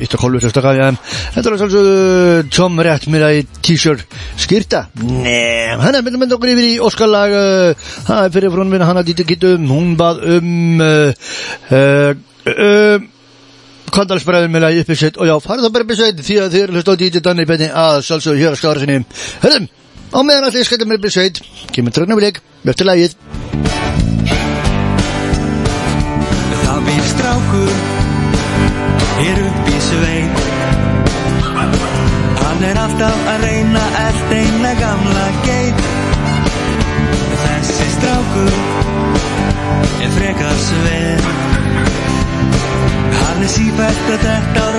ítt að kollu þetta gaf ég, þetta var að sjálfsögðu Tom að í t-shirt skýrta. Nei, hann er myndið okkur yfir í Óskarlag, uh, hann er fyrir frá hann, að dýta gittum, hún bað um, uh, uh, uh, Kondalsbræðin með lagi uppi sveit og já, farið þá bara uppi sveit því að þið eru hlust á DJ Danni Benni að sjálfsögðu hér á skára sinni Hörðum, á meðan allir skættum uppi sveit kemur trögnaflik, eftir lagið. Það býr strákur Hér upp í sveit Hann er alltaf að reyna Allt eina gamla geit. Þessi strákur Er frekar sveið Hann er sífælt að þetta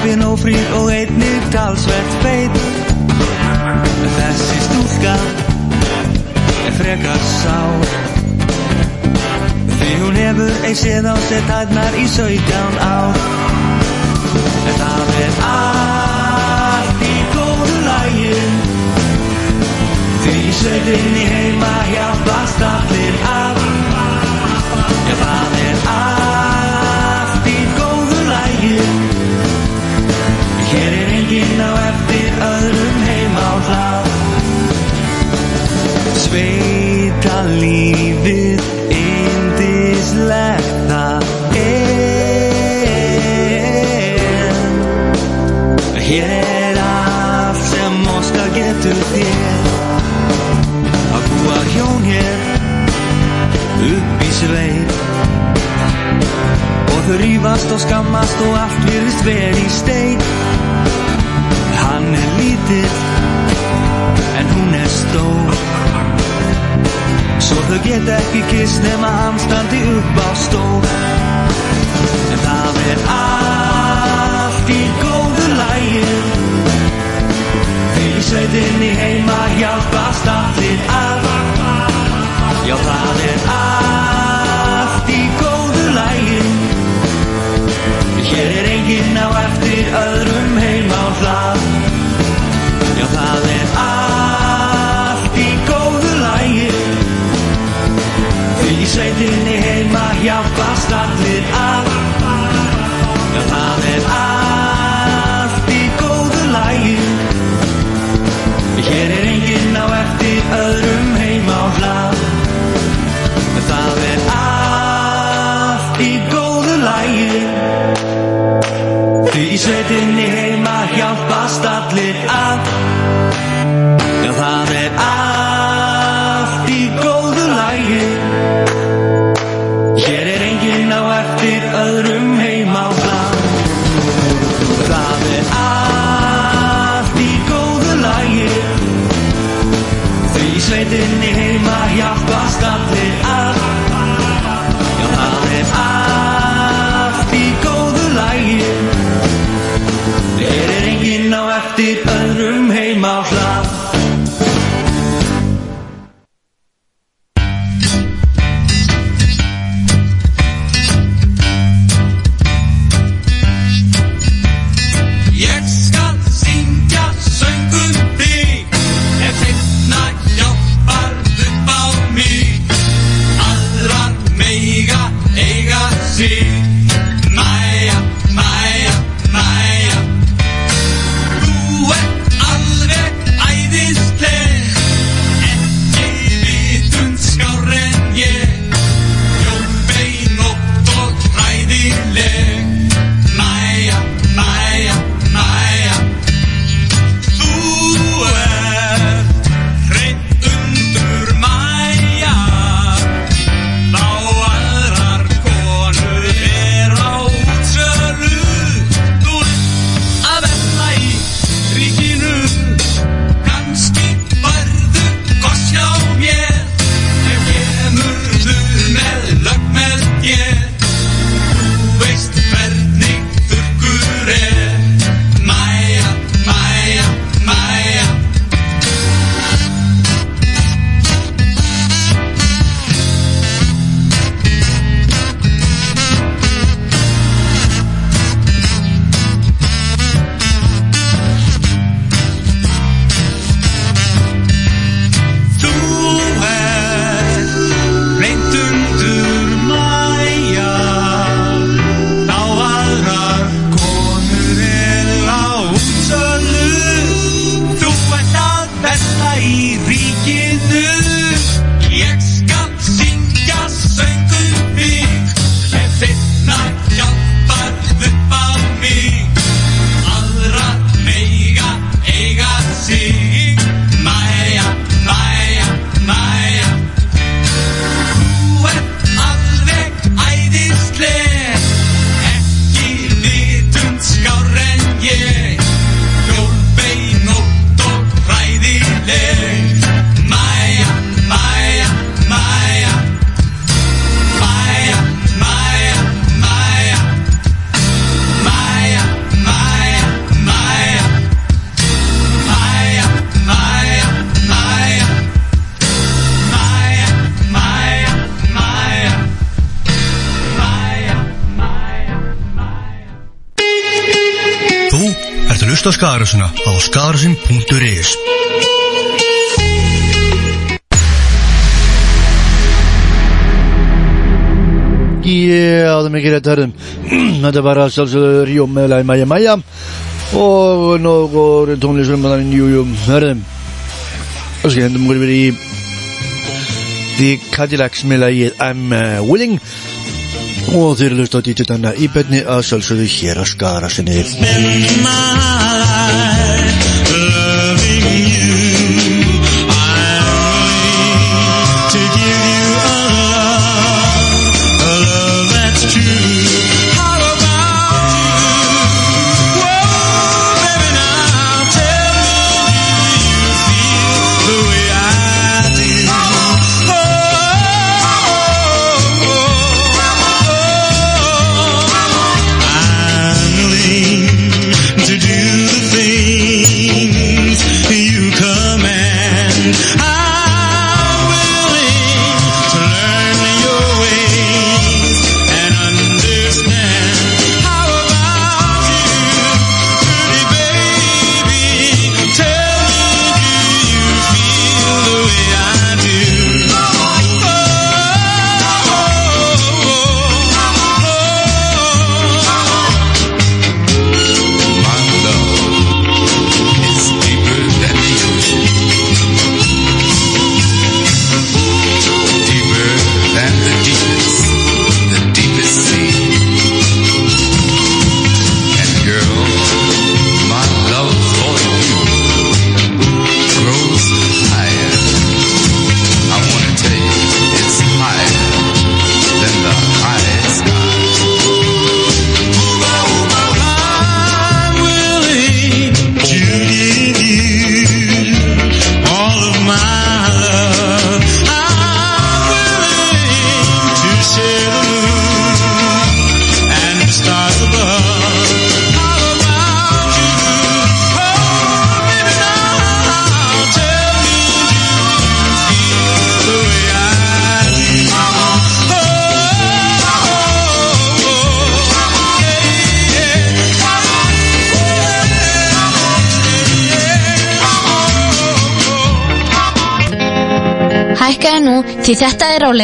óheppin og fríð og einnig talsvert feit Þessi stúlka er frekar sár. Því hún hefur ei séð á sér tætnar í 17 ár. Það er allt í góðu lagi. Því sveitinni heima hjálpast allir að Já það er allt Hér er allt sem óskar getur þér. Að búa hjón hér upp í sveit. Og þau rífast og skammast og allt virðist verið í steik Hann er lítill en hún er stór. Svo þau get ekki kist nema hann standi upp á stór En það er allt Því í heima hjálpast allir að Já það er allt í góðu lægi Hér er enginn á eftir öðrum heima á hlað. Já það er allt í góðu lægi Því í heima hjálpast allir að Já það er allt sveitinni heima hjálpast allir að. Já það er allt í góðu lægi Hér er enginn á eftir öðrum heima á hlað Það er allt í góðu lægi Því sveitinni veðurinn þetta var að sjálfsögðu Ríum með lagi mæja mæja og nokkur tónlistum að það er njújum hörðum og svo hendum við verið í The Cadillacs með lagið I'm Willing. Og þeir eru lust á dítið þannig í betni að sjálfsögðu hér að skara sinni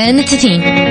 and it's a team.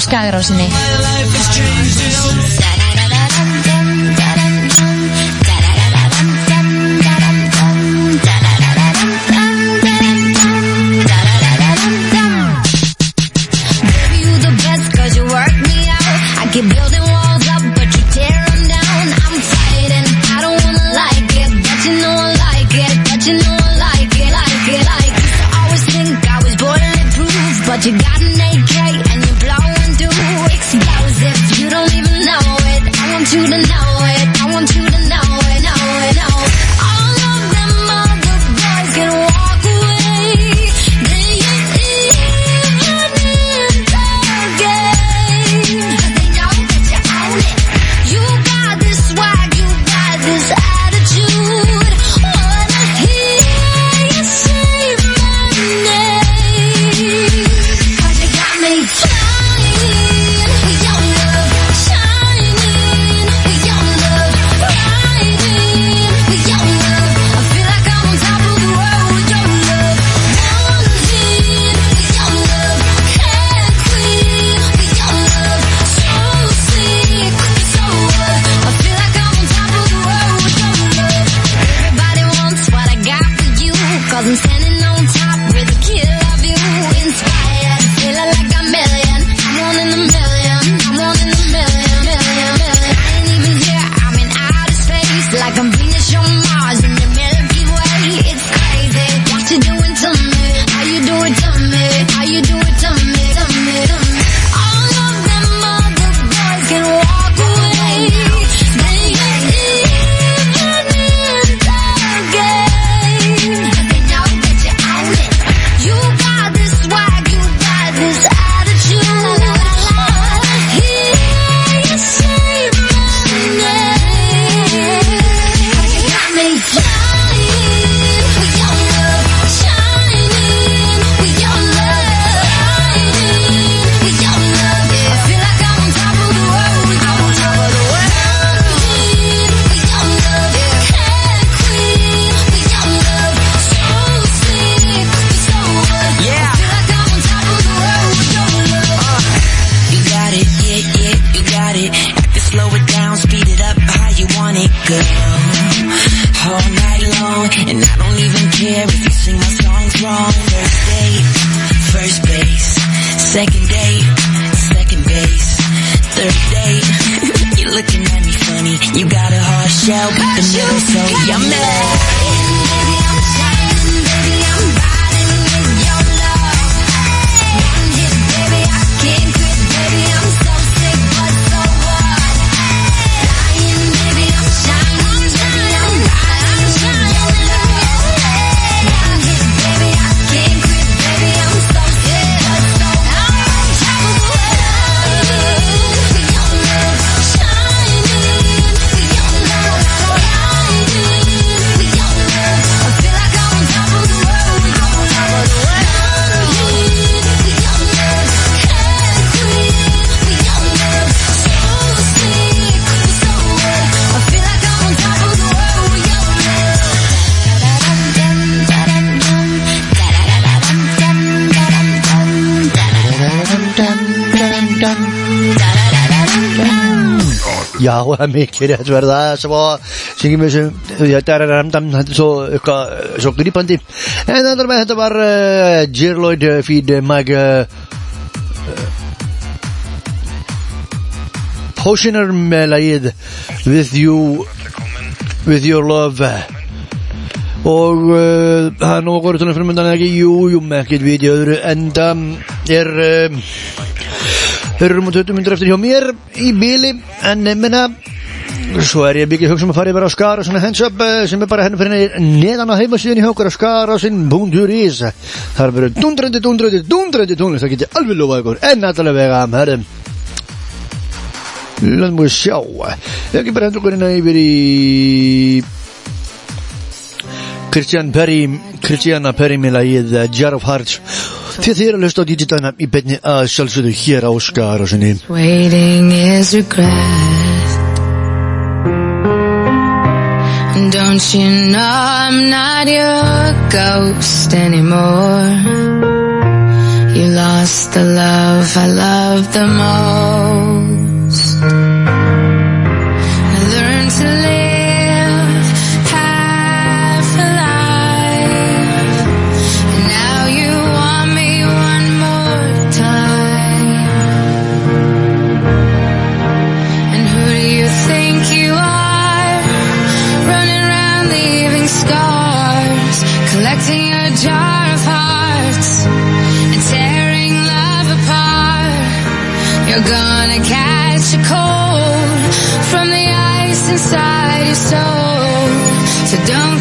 á Skagrásinni mikið rétt verða Svo syngjum við sem Þetta er þetta er svo Svo grýpandi En það með þetta var Gerloid uh, feed Mag Potioner með lagið With you With your love. Og það er nú að fyrir mundan ekki? Jú, jú, ekkert við í öðru enda Er eru um 20 myndir eftir hjá mér í bíli en minna svo er ég mikið hugsa um að fara yfir á skara svona hands up eh, sem er bara henni fyrir neðan á heimasíðan í okkur á skara sinn búnduris það er verið dundrandi, dundrandi, dundrandi tónlist það geti alveg lofað ykkur. En allavega herðum Lönum við sjá. Ég ekki bara hendur okkur hérna yfir í Christian Perry Christiana Perry með lagið uh, Jar of Hearts. Að þið eru að hlusta á DJ Dana í beinni að sjálfsögðu hér á Skarasinni Waiting is regret. Don't you know I'm not your ghost anymore? You lost the love I loved the most. You're gonna catch a cold from the ice inside your soul. So don't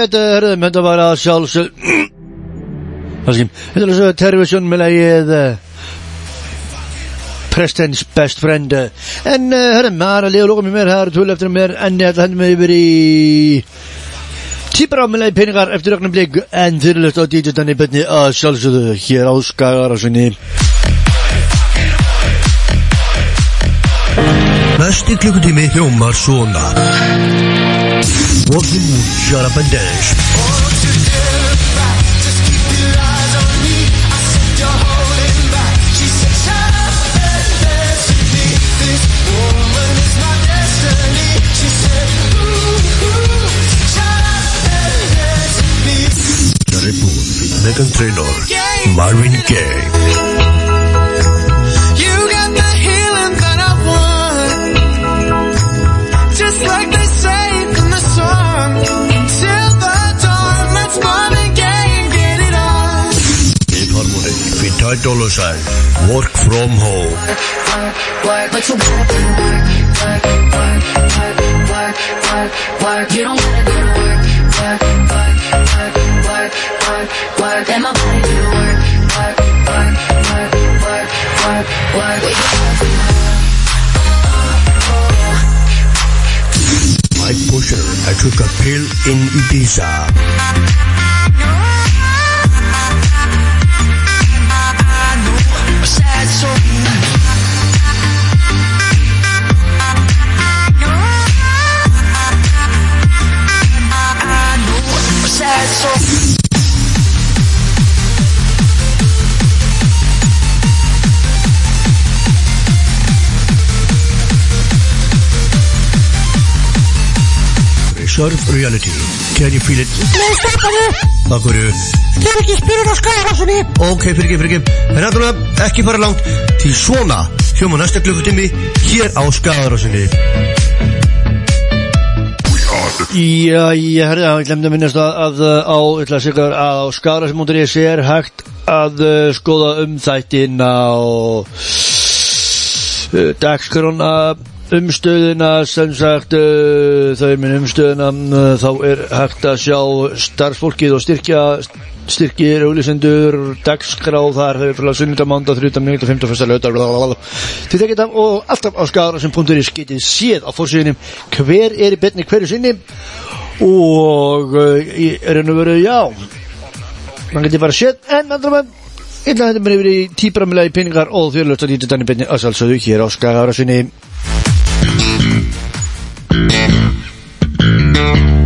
Eh, herðum, þetta var að sjálfsög þetta er svo Tervisjón með lagið uh, Preston's Best Friend eh. En uh, herðum, það er að liða og lóka mér mér, það er tól eftir mér En ég ætla að henda mig yfir í Típar á með lagið peningar eftir ögnum blik En fyrirlust á DJ Danny Benni að sjálfsögðu hér á Skagarasunni Næsti klukkutími hljómar svona What the shut up and dance. Megan Trainor, Marvin Gaye. Vijay Tolosai. Work from home. Work, work, work, work, work, work, work. Work, work, work, work, work, work, work. Mike Pusher at Hookah Pill in Ibiza. Reserve Reality Can you feel it? Nei, stoppaðu! Akkur Þetta er ekki spyrur á skarasunni. Ok, fyrir ekki, fyrir ekki En náttúrulega ekki fara langt Því svona hljóma næsta klukkutími Hér á Skagarásinni Já, ég herði að ég glemdi að minnast að, að á, ég ætla að segja að á skárasmúndurins er hægt að uh, skoða um þættin á uh, dagskrona umstöðuna sem sagt uh, þau er minn umstöðuna uh, þá er hægt að sjá starfsfólkið og styrkja styrkir, auðlisendur, dagskráð þar eru fyrir að sunnunda, mánda, þrjúta, fymta, fyrsta, löta til þetta og alltaf á skárasum.is getið séð á fórsíðunum hver er í betni hverju sinni? Og uh, í raun og veru já mann getur bara séð. En andra mann að þetta mér yfir í tíbramlega í pinningar og að lítið þannig betni að sjálfsögðu hér á skárasumni Segir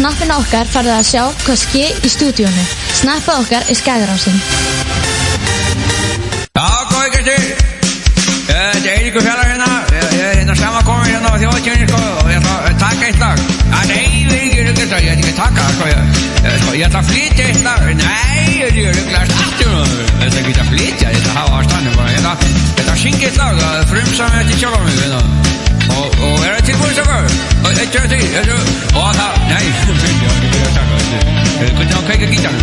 snappinu okkar farðu að sjá hvað ske í stúdíónu. Snappið okkar er skæðarásinn. Já, góði gæsti Þetta er Eiríkur Fjallar hérna Ég ég er hérna saman komin hérna á þjóðtjóni sko og ég ætla að taka eitt lag Það er Eiríkur ruggast ég ætla ekki að taka það sko ég, ég, sko, ég ætla að flytja eitt lag Nei, Eiríkur ruggast aftur Ég ætla ekki að flytja, ég ætla að hafa á stannum bara Ég ætla ég að syngja eitt lag hérna. og er það tilbúin stafar? Eitt, tvö, þrjú, eitt, tvö og það, nei, ég var ekki að taka þetta Hvernig á að kveika gítarn?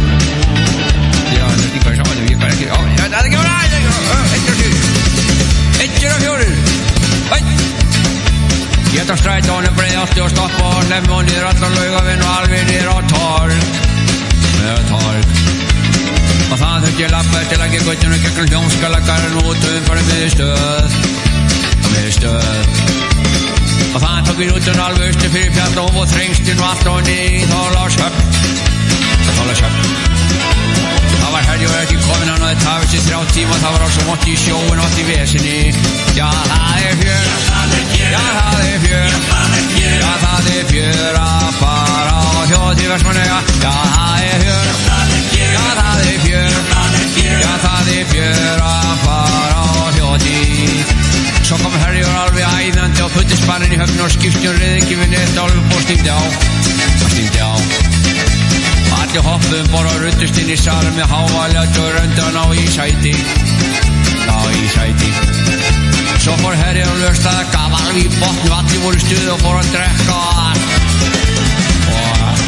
Já, þetta er ekki bara saman, ég bara ekki, já, það er ekki bara, það er ekki bara, eitt og fjórir, eitt og fjórir, eitt. Ég tar strætónu breið allt og stoppa og lemmi og niður allar laugavinn og niður á torg, á torg. Og það þurfti ég lappa til að gera guttinu gegnum hljómskalagarinn út um fyrir miðstöð, miðstöð. Og það tók ég út um alveg austu fyrir fjall og þrengstinn og allt og niður í Þorláshöfn, Þorláshöfn. Það var herri og ekki komin hann og þetta hafði sér þrjá tíma það var á svo mótt í sjóin og allt í vesinni. Já það er fjör Já það er fjör. Já það er fjör að fara á þjóð til Vestmannaeyja. Já það er fjör Já það er fjör. Já það er fjör að fara á þjóð til Svo kom og alveg æðandi á puttispannin í höfn og skipstjón reyði ekki við neitt álum og stímdi á. Og stímdi á. Og allir hoppuðum bara og ruttust inn í salum með hávaljöld og röndan á ísæti. Á ísæti. Svo fór herri og löst að gaf alveg í botn og allir voru stuð og fór að drekka og allt og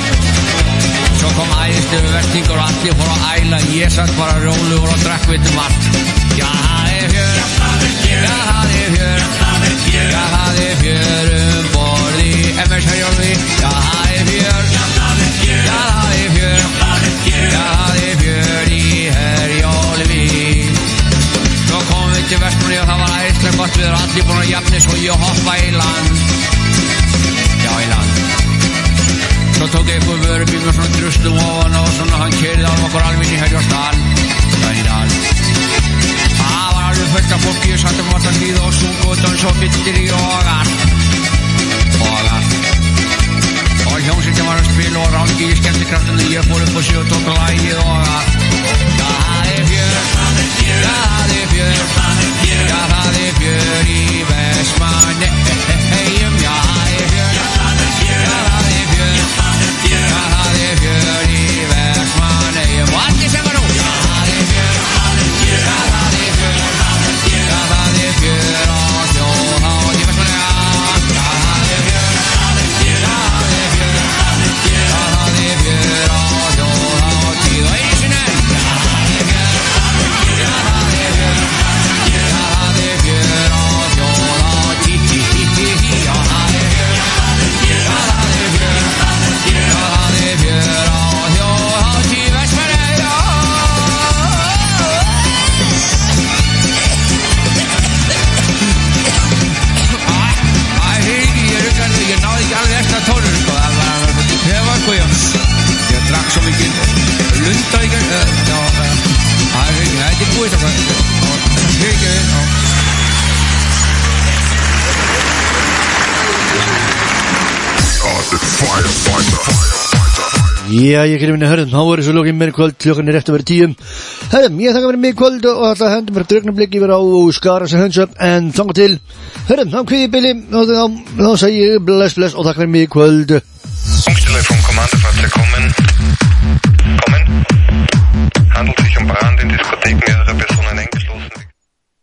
svo kom æðistu vertingur og allir fór að æla ég satt bara rólugur og drekk við um allt já það er fjör já það er fjör já það er fjör um borði MS Herjólfi já það er fjör já það er fjör já það er fjör í Herjólfi svo komum við til Vestmanni og það var æðislega gott við erum allir búin að jafni svo ég hoppa í land já í land Svo tók einhver vörubíl með svona druslum ofan og svona hann keirði á okkur alveg inn í Herjósdal. Það í dal. Af fólki sattum alltaf líð og dans og byttir í og allt. Og hljómsveitin var að spila og rangi í skemmtikraftinu. Ég fór upp og sjó og tók lægið og allt. Já, það er fjör. Já, það er fjör. Já, það er fjör í Já, ég kemur inn í hörðum, þá er þessu lókin mér kvöld, klukkan er rétt að vera tíum. Hörðum, ég þakka fyrir mig kvöld og alltaf hendum fyrir drögnablik yfir á skara sem hönsa en þanga til. Hörðum, þá kviði bili og þá, segi ég bless, bless og þakka fyrir mig kvöld. Funkstille vom Kommandofahrzeug kommen. Kommen. Handelt sich um Brand in Diskothek. Mehrere Personen